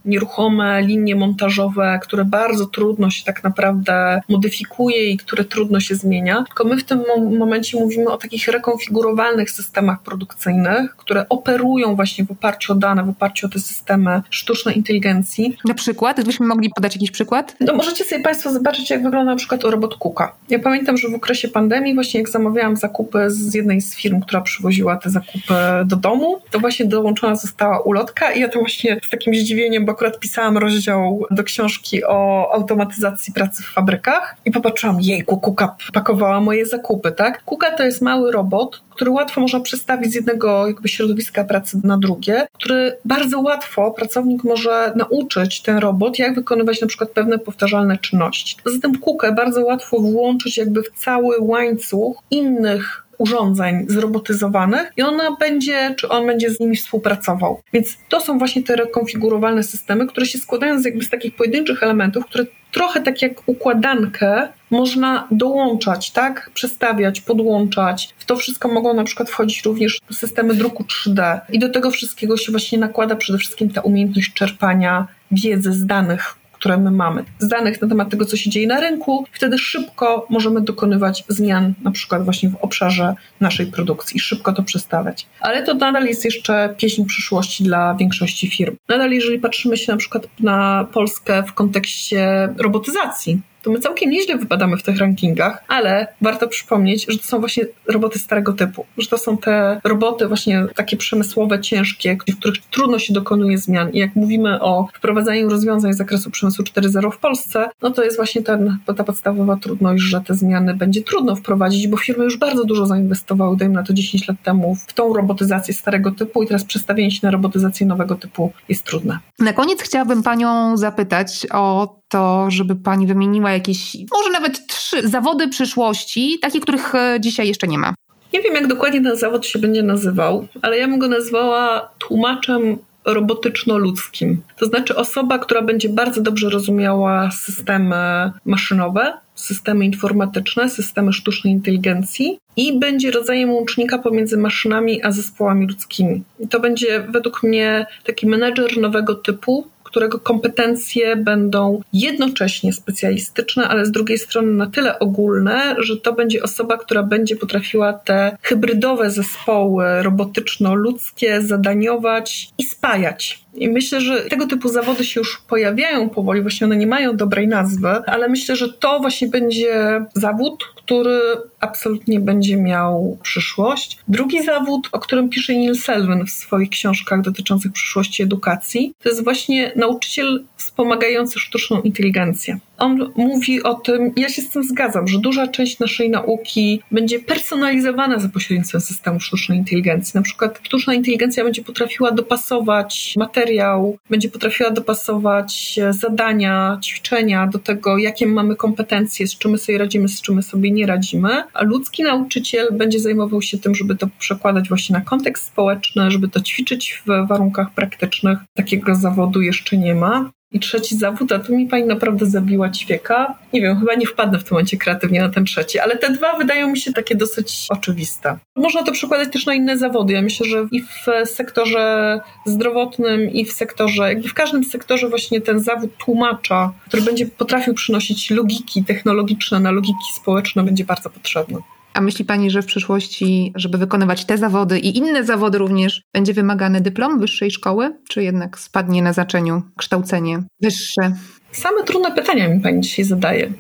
nieruchome linie montażowe, które bardzo trudno się tak naprawdę modyfikuje i które trudno się zmienia. Tylko my w tym momencie mówimy o takich rekonfigurowalnych systemach produkcyjnych, które operują właśnie w oparciu o dane, w oparciu o te systemy sztucznej inteligencji. Na przykład? Gdybyśmy mogli podać jakiś przykład? No możecie sobie Państwo zobaczyć, jak wygląda na przykład robot Kuka. Ja pamiętam, że w okresie pandemii, właśnie jak zamawiałam zakupy z jednej z firm, która przywoziła te zakupy do domu, to właśnie dołączona została ulotka i ja to właśnie z takim zdziwieniem, bo akurat pisałam rozdział do książki o automatyzacji pracy w fabrykach i popatrzyłam, jejku, Kuka pakowała moje zakupy, tak? Kuka to jest mały robot, który łatwo można przestawić z jednego jakby środowiska pracy na drugie, który bardzo łatwo pracownik może nauczyć ten robot, jak wykonywać na przykład pewne powtarzalne czynności. Zatem kukę bardzo łatwo włączyć jakby w cały łańcuch innych urządzeń zrobotyzowanych i ona będzie, czy on będzie z nimi współpracował. Więc to są właśnie te rekonfigurowalne systemy, które się składają z, jakby z takich pojedynczych elementów, które trochę tak jak układankę można dołączać, tak? Przestawiać, podłączać. W to wszystko mogą na przykład wchodzić również systemy druku 3D. I do tego wszystkiego się właśnie nakłada przede wszystkim ta umiejętność czerpania wiedzy z danych, które my mamy, z danych na temat tego, co się dzieje na rynku. Wtedy szybko możemy dokonywać zmian, na przykład właśnie w obszarze naszej produkcji, szybko to przestawiać. Ale to nadal jest jeszcze pieśń przyszłości dla większości firm. Nadal, jeżeli patrzymy się na przykład na Polskę w kontekście robotyzacji, to my całkiem nieźle wypadamy w tych rankingach, ale warto przypomnieć, że to są właśnie roboty starego typu, że to są te roboty właśnie takie przemysłowe, ciężkie, w których trudno się dokonuje zmian. I jak mówimy o wprowadzaniu rozwiązań z zakresu przemysłu 4.0 w Polsce, no to jest właśnie ten, ta podstawowa trudność, że te zmiany będzie trudno wprowadzić, bo firmy już bardzo dużo zainwestowały, dajmy na to 10 lat temu, w tą robotyzację starego typu i teraz przestawienie się na robotyzację nowego typu jest trudne. Na koniec chciałabym Panią zapytać o to, żeby Pani wymieniła jakieś, może nawet trzy zawody przyszłości, takie, których e, dzisiaj jeszcze nie ma. Nie wiem, jak dokładnie ten zawód się będzie nazywał, ale ja bym go nazwała tłumaczem robotyczno-ludzkim. To znaczy osoba, która będzie bardzo dobrze rozumiała systemy maszynowe, systemy informatyczne, systemy sztucznej inteligencji i będzie rodzajem łącznika pomiędzy maszynami a zespołami ludzkimi. I to będzie według mnie taki menedżer nowego typu, którego kompetencje będą jednocześnie specjalistyczne, ale z drugiej strony na tyle ogólne, że to będzie osoba, która będzie potrafiła te hybrydowe zespoły robotyczno-ludzkie zadaniować i spajać. I myślę, że tego typu zawody się już pojawiają powoli, właśnie one nie mają dobrej nazwy, ale myślę, że to właśnie będzie zawód, który absolutnie będzie miał przyszłość. Drugi zawód, o którym pisze Neil Selwyn w swoich książkach dotyczących przyszłości edukacji, to jest właśnie nauczyciel wspomagający sztuczną inteligencję. On mówi o tym, ja się z tym zgadzam, że duża część naszej nauki będzie personalizowana za pośrednictwem systemu sztucznej inteligencji. Na przykład sztuczna inteligencja będzie potrafiła dopasować materiał, będzie potrafiła dopasować zadania, ćwiczenia do tego, jakie mamy kompetencje, z czym my sobie radzimy, z czym my sobie nie radzimy, a ludzki nauczyciel będzie zajmował się tym, żeby to przekładać właśnie na kontekst społeczny, żeby to ćwiczyć w warunkach praktycznych. Takiego zawodu jeszcze nie ma. I trzeci zawód, a tu mi pani naprawdę zabiła ćwieka. Nie wiem, chyba nie wpadnę w tym momencie kreatywnie na ten trzeci, ale te dwa wydają mi się takie dosyć oczywiste. Można to przekładać też na inne zawody. Ja myślę, że i w sektorze zdrowotnym, i w sektorze, jakby w każdym sektorze właśnie ten zawód tłumacza, który będzie potrafił przynosić logiki technologiczne na logiki społeczne, będzie bardzo potrzebny. A myśli Pani, że w przyszłości, żeby wykonywać te zawody i inne zawody również, będzie wymagany dyplom wyższej szkoły, czy jednak spadnie na zaczeniu kształcenie wyższe? Same trudne pytania mi Pani dzisiaj zadaje.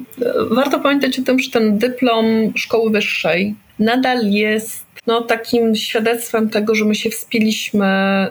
Warto pamiętać o tym, że ten dyplom szkoły wyższej nadal jest no, takim świadectwem tego, że my się wspiliśmy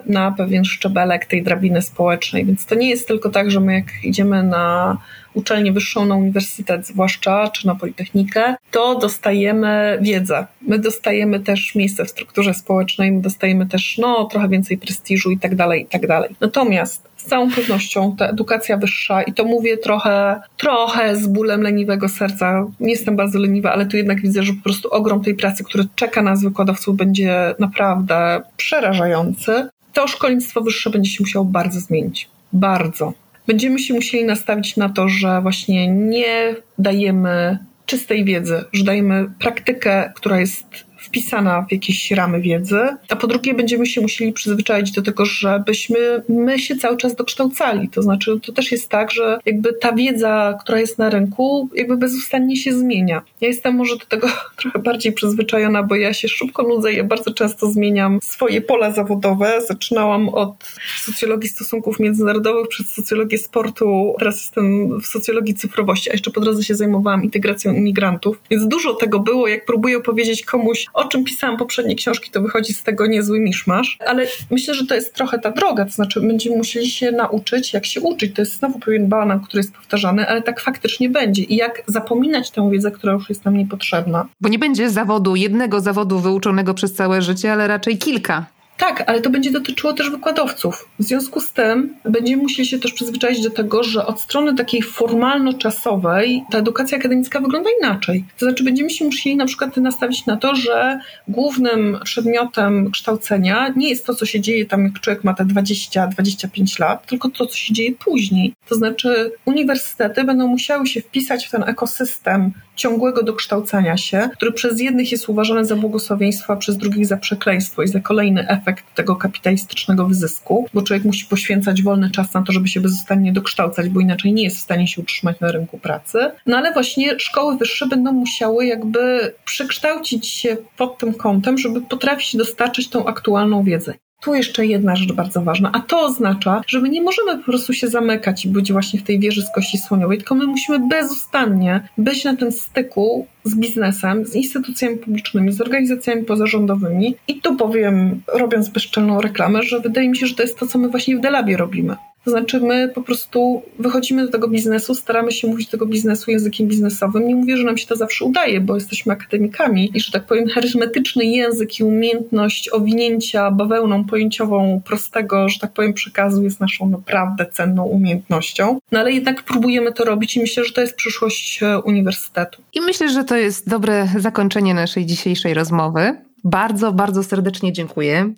na pewien szczebelek tej drabiny społecznej. Więc to nie jest tylko tak, że my jak idziemy na uczelnię wyższą, na uniwersytet zwłaszcza, czy na politechnikę, to dostajemy wiedzę. My dostajemy też miejsce w strukturze społecznej, my dostajemy też no, trochę więcej prestiżu i tak dalej, i tak dalej. Natomiast z całą pewnością ta edukacja wyższa, i to mówię trochę, trochę z bólem leniwego serca, nie jestem bardzo leniwa, ale tu jednak widzę, że po prostu ogrom tej pracy, który czeka nas wykładowców, będzie naprawdę przerażający. To szkolnictwo wyższe będzie się musiało bardzo zmienić. Bardzo będziemy się musieli nastawić na to, że właśnie nie dajemy czystej wiedzy, że dajemy praktykę, która jest wpisana w jakieś ramy wiedzy, a po drugie będziemy się musieli przyzwyczaić do tego, żebyśmy my się cały czas dokształcali. To znaczy, to też jest tak, że jakby ta wiedza, która jest na rynku, jakby bezustannie się zmienia. Ja jestem może do tego (laughs) trochę bardziej przyzwyczajona, bo ja się szybko nudzę i ja bardzo często zmieniam swoje pola zawodowe. Zaczynałam od socjologii stosunków międzynarodowych przez socjologię sportu, teraz jestem w socjologii cyfrowości, a jeszcze po drodze się zajmowałam integracją imigrantów. Więc dużo tego było, jak próbuję powiedzieć komuś, o czym pisałam poprzednie książki, to wychodzi z tego niezły miszmasz, ale myślę, że to jest trochę ta droga, to znaczy będziemy musieli się nauczyć, jak się uczyć. To jest znowu pewien banan, który jest powtarzany, ale tak faktycznie będzie. I jak zapominać tę wiedzę, która już jest nam niepotrzebna. Bo nie będzie zawodu, jednego zawodu wyuczonego przez całe życie, ale raczej kilka. Tak, ale to będzie dotyczyło też wykładowców. W związku z tym będziemy musieli się też przyzwyczaić do tego, że od strony takiej formalno-czasowej ta edukacja akademicka wygląda inaczej. To znaczy będziemy się musieli na przykład nastawić na to, że głównym przedmiotem kształcenia nie jest to, co się dzieje tam, jak człowiek ma te 20-25 lat, tylko to, co się dzieje później. To znaczy uniwersytety będą musiały się wpisać w ten ekosystem ciągłego dokształcania się, który przez jednych jest uważany za błogosławieństwo, a przez drugich za przekleństwo i za kolejny efekt tego kapitalistycznego wyzysku, bo człowiek musi poświęcać wolny czas na to, żeby się bezustannie dokształcać, bo inaczej nie jest w stanie się utrzymać na rynku pracy. No ale właśnie szkoły wyższe będą musiały jakby przekształcić się pod tym kątem, żeby potrafić dostarczyć tą aktualną wiedzę. Tu jeszcze jedna rzecz bardzo ważna, a to oznacza, że my nie możemy po prostu się zamykać i być właśnie w tej wieży z kości słoniowej, tylko my musimy bezustannie być na tym styku z biznesem, z instytucjami publicznymi, z organizacjami pozarządowymi. I tu powiem, robiąc bezczelną reklamę, że wydaje mi się, że to jest to, co my właśnie w Delabie robimy. To znaczy, my po prostu wychodzimy do tego biznesu, staramy się mówić tego biznesu językiem biznesowym. Nie mówię, że nam się to zawsze udaje, bo jesteśmy akademikami i, że tak powiem, charyzmatyczny język i umiejętność owinięcia bawełną pojęciową prostego, że tak powiem, przekazu jest naszą naprawdę cenną umiejętnością. No ale jednak próbujemy to robić i myślę, że to jest przyszłość e, uniwersytetu. I myślę, że to jest dobre zakończenie naszej dzisiejszej rozmowy. Bardzo, bardzo serdecznie dziękuję.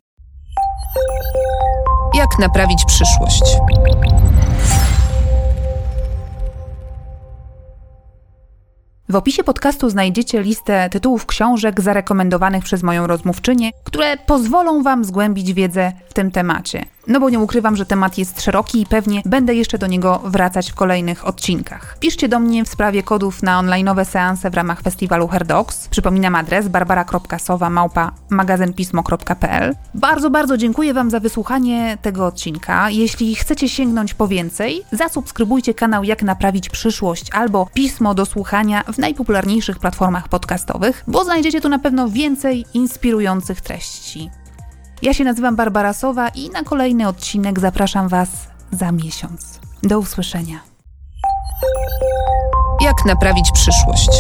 Jak naprawić przyszłość? W opisie podcastu znajdziecie listę tytułów książek zarekomendowanych przez moją rozmówczynię, które pozwolą Wam zgłębić wiedzę w tym temacie. No bo nie ukrywam, że temat jest szeroki i pewnie będę jeszcze do niego wracać w kolejnych odcinkach. Piszcie do mnie w sprawie kodów na online'owe seanse w ramach festiwalu Herdox. Przypominam adres barbara.sowa. Bardzo, bardzo dziękuję Wam za wysłuchanie tego odcinka. Jeśli chcecie sięgnąć po więcej, zasubskrybujcie kanał Jak Naprawić Przyszłość albo Pismo do słuchania w najpopularniejszych platformach podcastowych, bo znajdziecie tu na pewno więcej inspirujących treści. Ja się nazywam Barbara Sowa i na kolejny odcinek zapraszam Was za miesiąc. Do usłyszenia. Jak naprawić przyszłość?